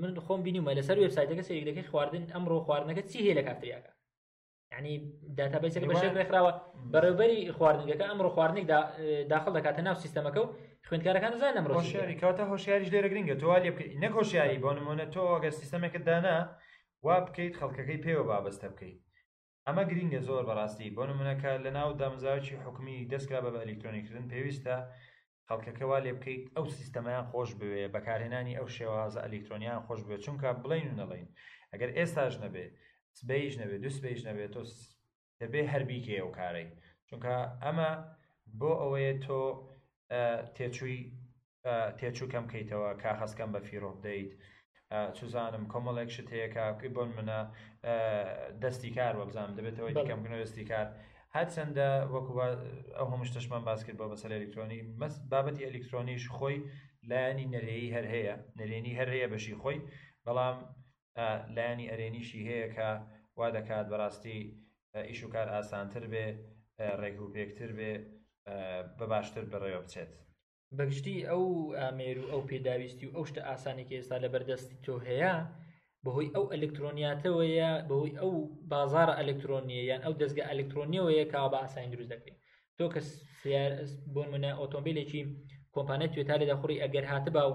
من خۆم بینیمە لەسەر وێبسایتەکە سەیرەکەی خواردن ئەمڕۆ خواردنەکە چی هەیە لە کافتریاکە ینی داتابیسەکە بە شێر ڕێکخراوە بەڕێوبەری خواردنگەکە ئەمڕۆ خواردنێک داخل دەکاتە ناو سیستەمەکە و خوێندکارەکان زان ئەمڕۆ هۆشیاری کاتە هۆشیاریش لێرە گرنگە تۆ لێ بکەیت نەک هۆشیاری بۆ نمونە تۆ ئەگەر سیستەمێکت دانا وا بکەیت خەڵکەکەی پێوە بابەستە بکەیت ئەمە گرینگە زۆر بەڕاستی بۆ نمونەکە لە ناو دامزاوی حکومی دەستکرا بە بە ئەلیکترۆنیکردن پێویستە خەڵکەکە وا لێ بکەیت ئەو سیستەمەیان خۆش بوێ بەکارهێنانی ئەو شێوازە ئەلیکترۆنیان خۆش بوێ چونکە بڵین و نەڵین ئەگەر ئێستاش نەبێ سبەیش نەبێ دو سبەیش نەبێ تۆ دەبێ هەربیکێ ئەو کارەی چونکە ئەمە بۆ ئەوەیە تۆ تێچووی تێچوو کەم بکەیتەوە کاخەسکەم بە فیرۆ بدەیت چزانم کۆمەڵێک شت هەیە کە بۆن منە دەستی کار وە بزانم دەبێتەوەی دیکەم بنەوە دەستی کار هەرچەندە وەکو ئەو هەموو شتشمان باس کرد بۆ بەسەر ئەلکترۆنی مەس بابەتی ئەلکترۆنیش خۆی لایەنی نەرێی هەر هەیە نەرێنی هەر هەیە بەشی خۆی بەڵام لایەنی ئەرێنیشی هەیە کە وا دەکات بەڕاستی ئیش و کار ئاسانتر بێ ڕێک و پێکتر بێ بە باشتر بەڕێوە بچێت بەگشتی ئەو ئامێر و ئەو پێداویستی و ئەو شتە ئاسانی کە ئێستا لە بەردەستی تۆ هەیە بەهۆی ئەو ئەلکترۆنیاتەوەیە بەهۆی ئەو بازارە ئەلکترۆنیە یان ئەو دەستگە ئەلکترۆنیەوەیە کا بە ئاسانی دروست دەکەین تۆ کە بۆ منە ئۆتۆمبیلێکی کۆمپانێت توێتا لە دەخوڕی ئەگەر هاتبا و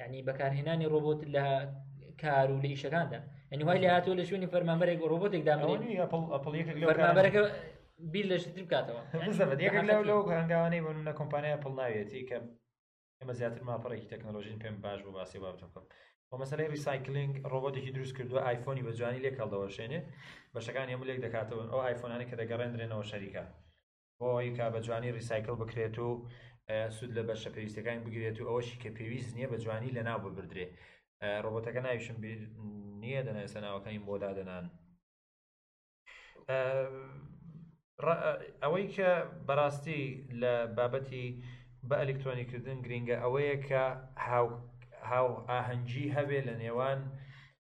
ینی بەکارهێنانی ڕۆبۆت لە کار و لە ئیشەکاندا ئەنی وای لە هاتووە لە شوێنی فەرمانبەرێک ڕۆبۆتێک دامەڵێکەکە بیر لە شتر بکاتەوە لەو هەنگاوانەی بۆ منە کۆمپانیا پڵ ناوێتی کە ئێمە زیاتر ماپەڕێکی تەکنۆلۆژین پێم باش بۆ باسی بابتە بکەم بۆ مەسلەی ریسایکلنگ ڕۆبۆتێکی دروست کردو ئایفۆنی بە جوانی لێک هەڵدەوەشێنێ بەشەکان هەموو لێک دەکاتەوە ئەو ئایفۆنانی کە دەگەڕێندرێنەوە شەریکە بۆ ئەوەی کە بە جوانی ڕیسایکل بکرێت و سوود لە بەشە پێویستەکانی بگرێت و ئەوەشی کە پێویست نییە بە جوانی لە ناو ببردرێ ڕۆبۆتەکە ناویشم بیر نییە دەنا ئێستا ناوەکانی بۆ دادەنان ئەوەی کە بەڕاستی لە بابەتی بە ئەلکترۆنیکردن گرنگە ئەوەیە کە هاو ئاهەنگی هەبێ لە نێوان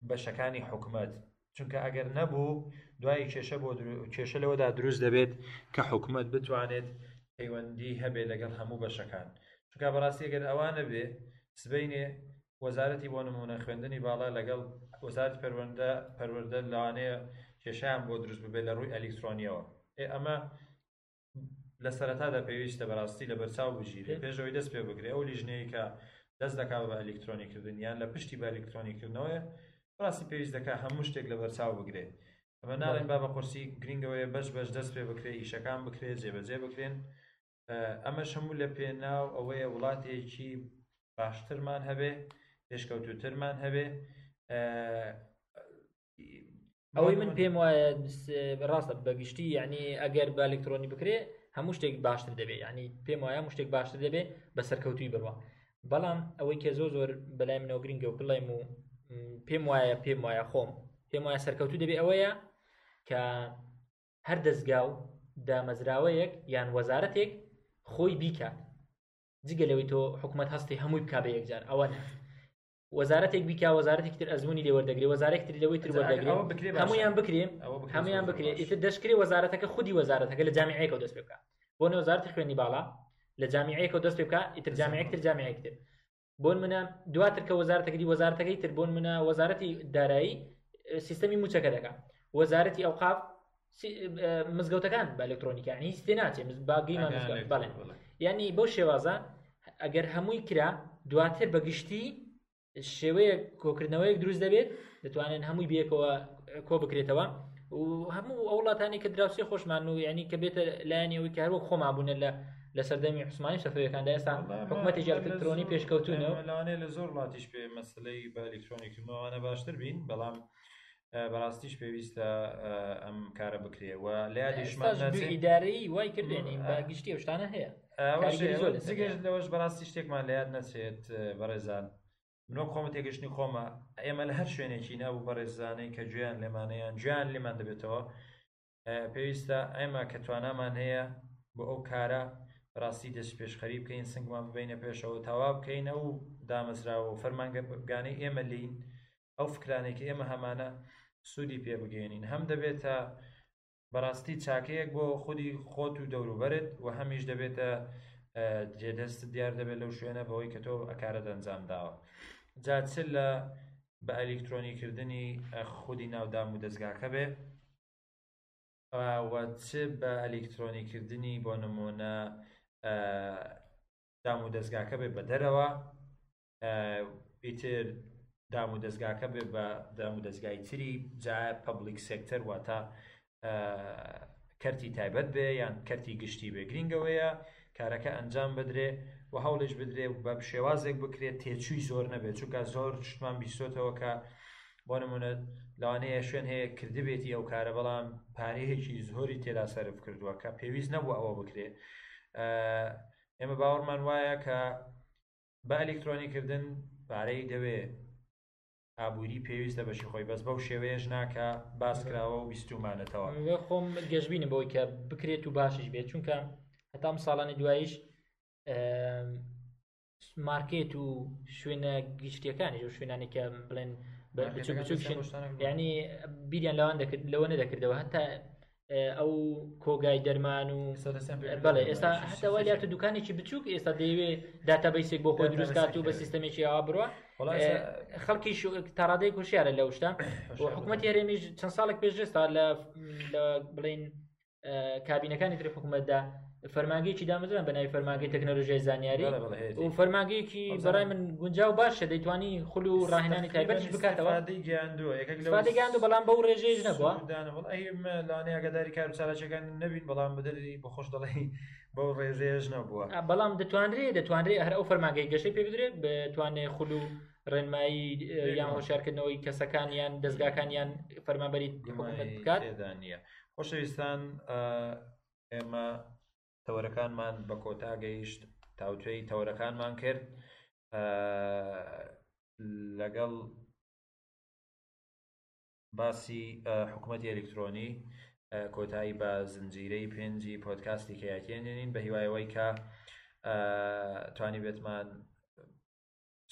بەشەکانی حکومەت چونکە ئەگەر نەبوو دوای کێشە بۆ کێشە لەوەدا دروست دەبێت کە حکومت بتوانێت پەیوەندی هەبێت لەگەڵ هەموو بەشەکان چونکە بەڕاستی گەر ئەوانە بێ سبینێ وەزارەتی بۆ نمونە خوێندنی باڵا لەگەڵ وەزارت پەروەندە پەروەەردە لەوانەیە کێشیان بۆ دروست ببێت لە ڕووی ئەلیکترۆنیەوە ئێ ئەمە لە سەرەتادا پێویستە بەراستی لە بەرچاو بگیرێ پێش ئەوەی دەست پێ بگرێ ئەو لیژنەیەی کە دەست دەکا بە ئەلیکترۆنی کردن یان لە پشتی بە ئەلیکترۆنی کردنەوەیە بەراستی پێویست دەکا هەموو شتێک لە بەرچاو بگرێ ئەمە ناڵێن با بە قورسی گرینگەوەیە بەش بەش دەست پێ بکرێ ئیشەکان بکرێ جێبەجێ بکرێن ئەمەش هەموو لە پێناو ئەوەیە وڵاتێکی باشترمان هەبێ پێشکەوتوترمان هەبێ ئەوەی من پێم وایە ڕاستە بەگشتی یعنی ئەگەر بە ئەلکترۆنی بکرێ هەموو شتێک باشتر دەبێت ینی پێم وایە مشتێک باشتر دەبێت بە سەرکەوتوی بڕە بەڵام ئەوەی کە زۆر زۆر بەلای منەوە گرنگە و بڵێم و پێم وایە پێم وایە خۆم پێم وایە سەرکەوتو دەبێت ئەوەیە کە هەر دەستگا و دامەزراوەیەک یان وەزارەتێک خۆی بیکات جگە لەوەی تۆ حکوومەت هەستی هەمووی بک بە یەکجار ئەوە وەزارەتێک بیکا وەزارەتێکی تر ئەزمونی لێ وەردەگرێ وەزارێک تر لەوەی تر وەردەگرێ هەمویان بکرێ هەمویان بکرێت ئیتر دەشکرێ وەزارەتەکە خودی وەزارەتەکە لە جامیعەکە دەست پێ بکە بۆ نێوزارتی خوێنی باڵا لە جامیعەکە دەست پێ بکە ئیتر جامیعێکتر جامیعێکتر بۆن منە دواتر کە وەزارەتەکەی وەزارەتەکەی تر بۆن منە وەزارەتی دارایی سیستەمی موچەکە دەکە وەزارەتی ئەوقاف مزگەوتەکان بە ئەلکترۆنیکانی هیچ تێ ناچێت باگەیمان بڵێ ینی بەو شێوازە ئەگەر هەمووی کرا دواتر بە گشتی شێوەیە کۆکردنەوەیەک دروست دەبێت دەتوانن هەمووی بێکەوە کۆ بکرێتەوە و هەموو ئەو وڵاتانی کە دراوسی خۆشمان و ینی کە بێتە لایەنەوەی کارۆ خۆمابوونە لە لە سەردەمی عوسمانی شەفەکاندا ئێستا حکوومەتی ئەلکترۆنی پێشکەوتونەوە لەوانەیە لە زۆر وڵاتیش پێ مەسلەی بە ئەلکترۆنیکردنەوەوانە باشتر بین بەڵام بەڕاستیش پێویستە ئەم کارە بکرێ و لە یادیشمانئیدارەی وای کردێنین بە گشتی شتانە هەیە زگەشت لەوەش بەڕاستی شتێکمان لە یاد نەچێت بەڕێزان منۆ خۆمە تێگەشتنی خۆمە ئێمە لە هەر شوێنێکی ناو بەڕێزانەی کە گوێیان لێمانەیان گویان لێمان دەبێتەوە پێویستە ئێمە کە توانامان هەیە بۆ ئەو کارە بەڕاستی دەستپێشخەری بکەین، سنگمان ببەینە پێشەوە، تەواو بکەین ئەو دامەزراوە و فەرمانگەگانەی ئێمە لێین، ئەو فکرانەی کە ئێمە هەمانە، سوودی پێ بگەیەنین. هەم دەبێتە بەڕاستی چاکەیەک بۆ خودی خۆت و دەوروبەرت و هەمیش دەبێتە جێدەستت دیار دەبێت لەو شوێنە بەوەی کە تۆ ئەکارەت ئەنجام داوە. جا چ لە بە ئەلیکترۆنیکردنی خودی ناو دامودەزگاکە بێ، و چ بە ئەلیکترۆنی کردنی بۆ نمونە دام و دەستگاکە بێ بە دەرەوە ئیتر دام و دەستگاکە بێ بە دام و دەستگای تری جا پبلیک سێکتەر واتە کەرتی تایبەت بێ یان کەرتی گشتی بێ گرنگەوەیە کارەکە ئەنجام بدرێ و هەوڵش بدرێ بە شێوازێک بکرێت تێچووی زۆر نەبێت چونکە زۆر شتمان بیسۆتەوە کە بۆ نموونە لەوانەیە شوێن هەیە کردبێتی ئەو کارە بەڵام پارەیەکی زۆری تێدا سەرف کردووە کە پێویست نەبوو ئەوە بکرێت ئێمە باوەڕمان وایە کە بە ئەلکترۆنیکردن پارەی دەوێ ئابووری پێویستە بەشی خۆی بەس بەو شێوەیەش ناکە باسکراوە و بیستومانەتەوە خۆم گەشببینم بۆی کە بکرێت و باشش بێت چونکە هەتام ساڵانی دوایش مارکێت و شوێنە گشتیەکانیش و شوێنانی کە بڵێن ینی بیریان لەوان دەکرد لەوە نەدەکردەوە هەتا ئەو کۆگای دەرمان و بەڵێ ئێستا هەتەوە لات دوکانێکی بچووک ئێستا دەیەوێ داتابیسێک بۆ خۆی دروستکات و بە سیستەمێکی ئاوا بڕە خەڵکی تاڕادەی کوشیارە لەو شتە حکوومەت هەرێمیش چەند ساڵێک پێشێستا لە بڵین کابینەکانی تری حکوومەتدا فەرمانگەیەکی دامەزران بە ناوی فەرمانگەی تەکنۆلژیای زانیاری و فەرمانگەیەکی بەڕای من گونجا و باشە دەیتوانی خول و ڕاهێنانی تایبەتش بکاتەوە گەیاندو بەڵام بەو ڕێژێژ نەبووە لانەیەگەداری کار چالاچەکان نبین بەڵام بدەری بە خۆش دەڵی بەو ڕێژێژ نەبووە بەڵام دەتوانرێ دەتوانرێ هەر ئەو فەرمانگەی گەشەی پێ بدرێت بتوانێت خول و ڕێنمایی یان هۆشارکردنەوەی کەسەکان یان دەستگاکان یان فەرمانبەری بکات نیە خۆشەویستان ئێمە تەوەرەکانمان بە کۆتا گەیشت تاوتوێی تەوەرەکانمان کرد لەگەڵ باسی حکوومەتی ئەلکترۆنی کۆتایی بە زنجیرەی پێنجی پۆتکاستی کەیاتێنێنین بە هیوایەوەی کە توانی بێتمان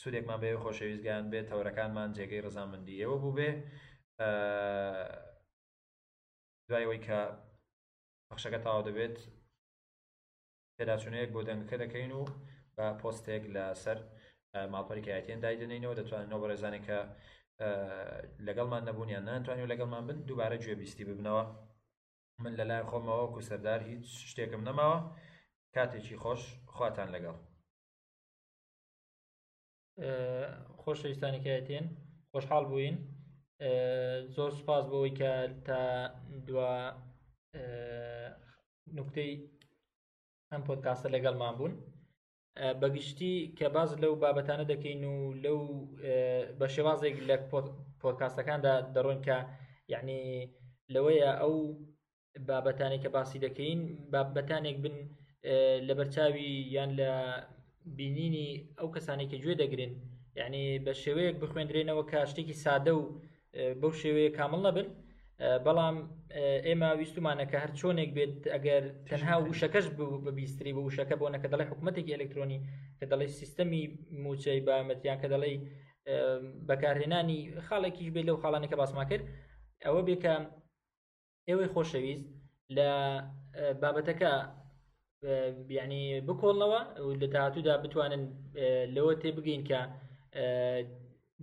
سودێکمان بەوێ خۆشەویستگان بێ تەورەکانمان جێگەی ڕزامەندی ئێوە بووبێ دوایەوەی کە پەخشەکە تاوا دەبێت پێداچونەیەک بۆ دەنگەکە دەکەین و بە پۆستێک لەسەر ماڵپەری کایەتێن دایدنینەوە دەتوانەوە بەڕێزانێک کە لەگەڵمان نەبوونیان نانتوانانی و لەگەڵمان بن دووبارە گوێبیستی ببنەوە من لەلای خۆمەوە کو سەردار هیچ شتێکم نەماوە کاتێکی خۆش خواتان لەگەڵ خۆشەویستانەکەتێن خۆشحاڵ بووین زۆر سپاس بۆەوەی کە تا دوا نکتەی ئەم پۆتکاسە لەگەڵمان بوون بەگشتی کە باز لەو بابەتانە دەکەین و لەو بە شێوازێک لە پۆتکاسەکاندا دەڕۆن کە یعنی لەوەیە ئەو بابەتانێک کە باسی دەکەین بابەتانێک بن لە بەرچاوی یان لە بینینی ئەو کەسانێک کە گوێ دەگرن یعنی بە شێوەیەک بخوێندرێنەوە کە شتێکی سادە و بەو شێوەیە کامل نەبن بەڵام ئێمە ویستمانەکە هەر چۆنێک بێت ئەگەر تەنها وشەکەش ببیستری بە وشەکە بۆ نەکە دەڵی حکوومەتێکی ئەلکترۆنی کە دەڵی سیستەمی موچەی بامەتیان کە دەڵی بەکارهێنانی خاڵێکیش بێت لەو خاڵانەکە باسما کرد ئەوە بێکە ئێوەی خۆشەویست لە بابەتەکە بیانی بکۆڵنەوە لە داهاتوودا بتوانن لەوە تێبگەین کە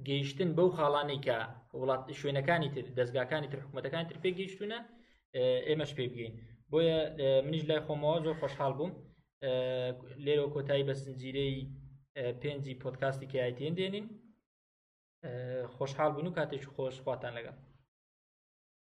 گەیشتن بەو خاڵانی کە وڵات شوێنەکانی تر دەستگاکانی تر حکوومەتەکان تر پێ گەیشتونە ئێمەش پێ بگەین بۆیە منیش لای خۆمەوە زۆر خۆشحاڵ بووم لێرە کۆتایی بە سنجیرەی پێنجی پۆتکاستی کایتێن دێنین خۆشحاڵ بوون و کاتێکی خۆش خواتان لەگەڵ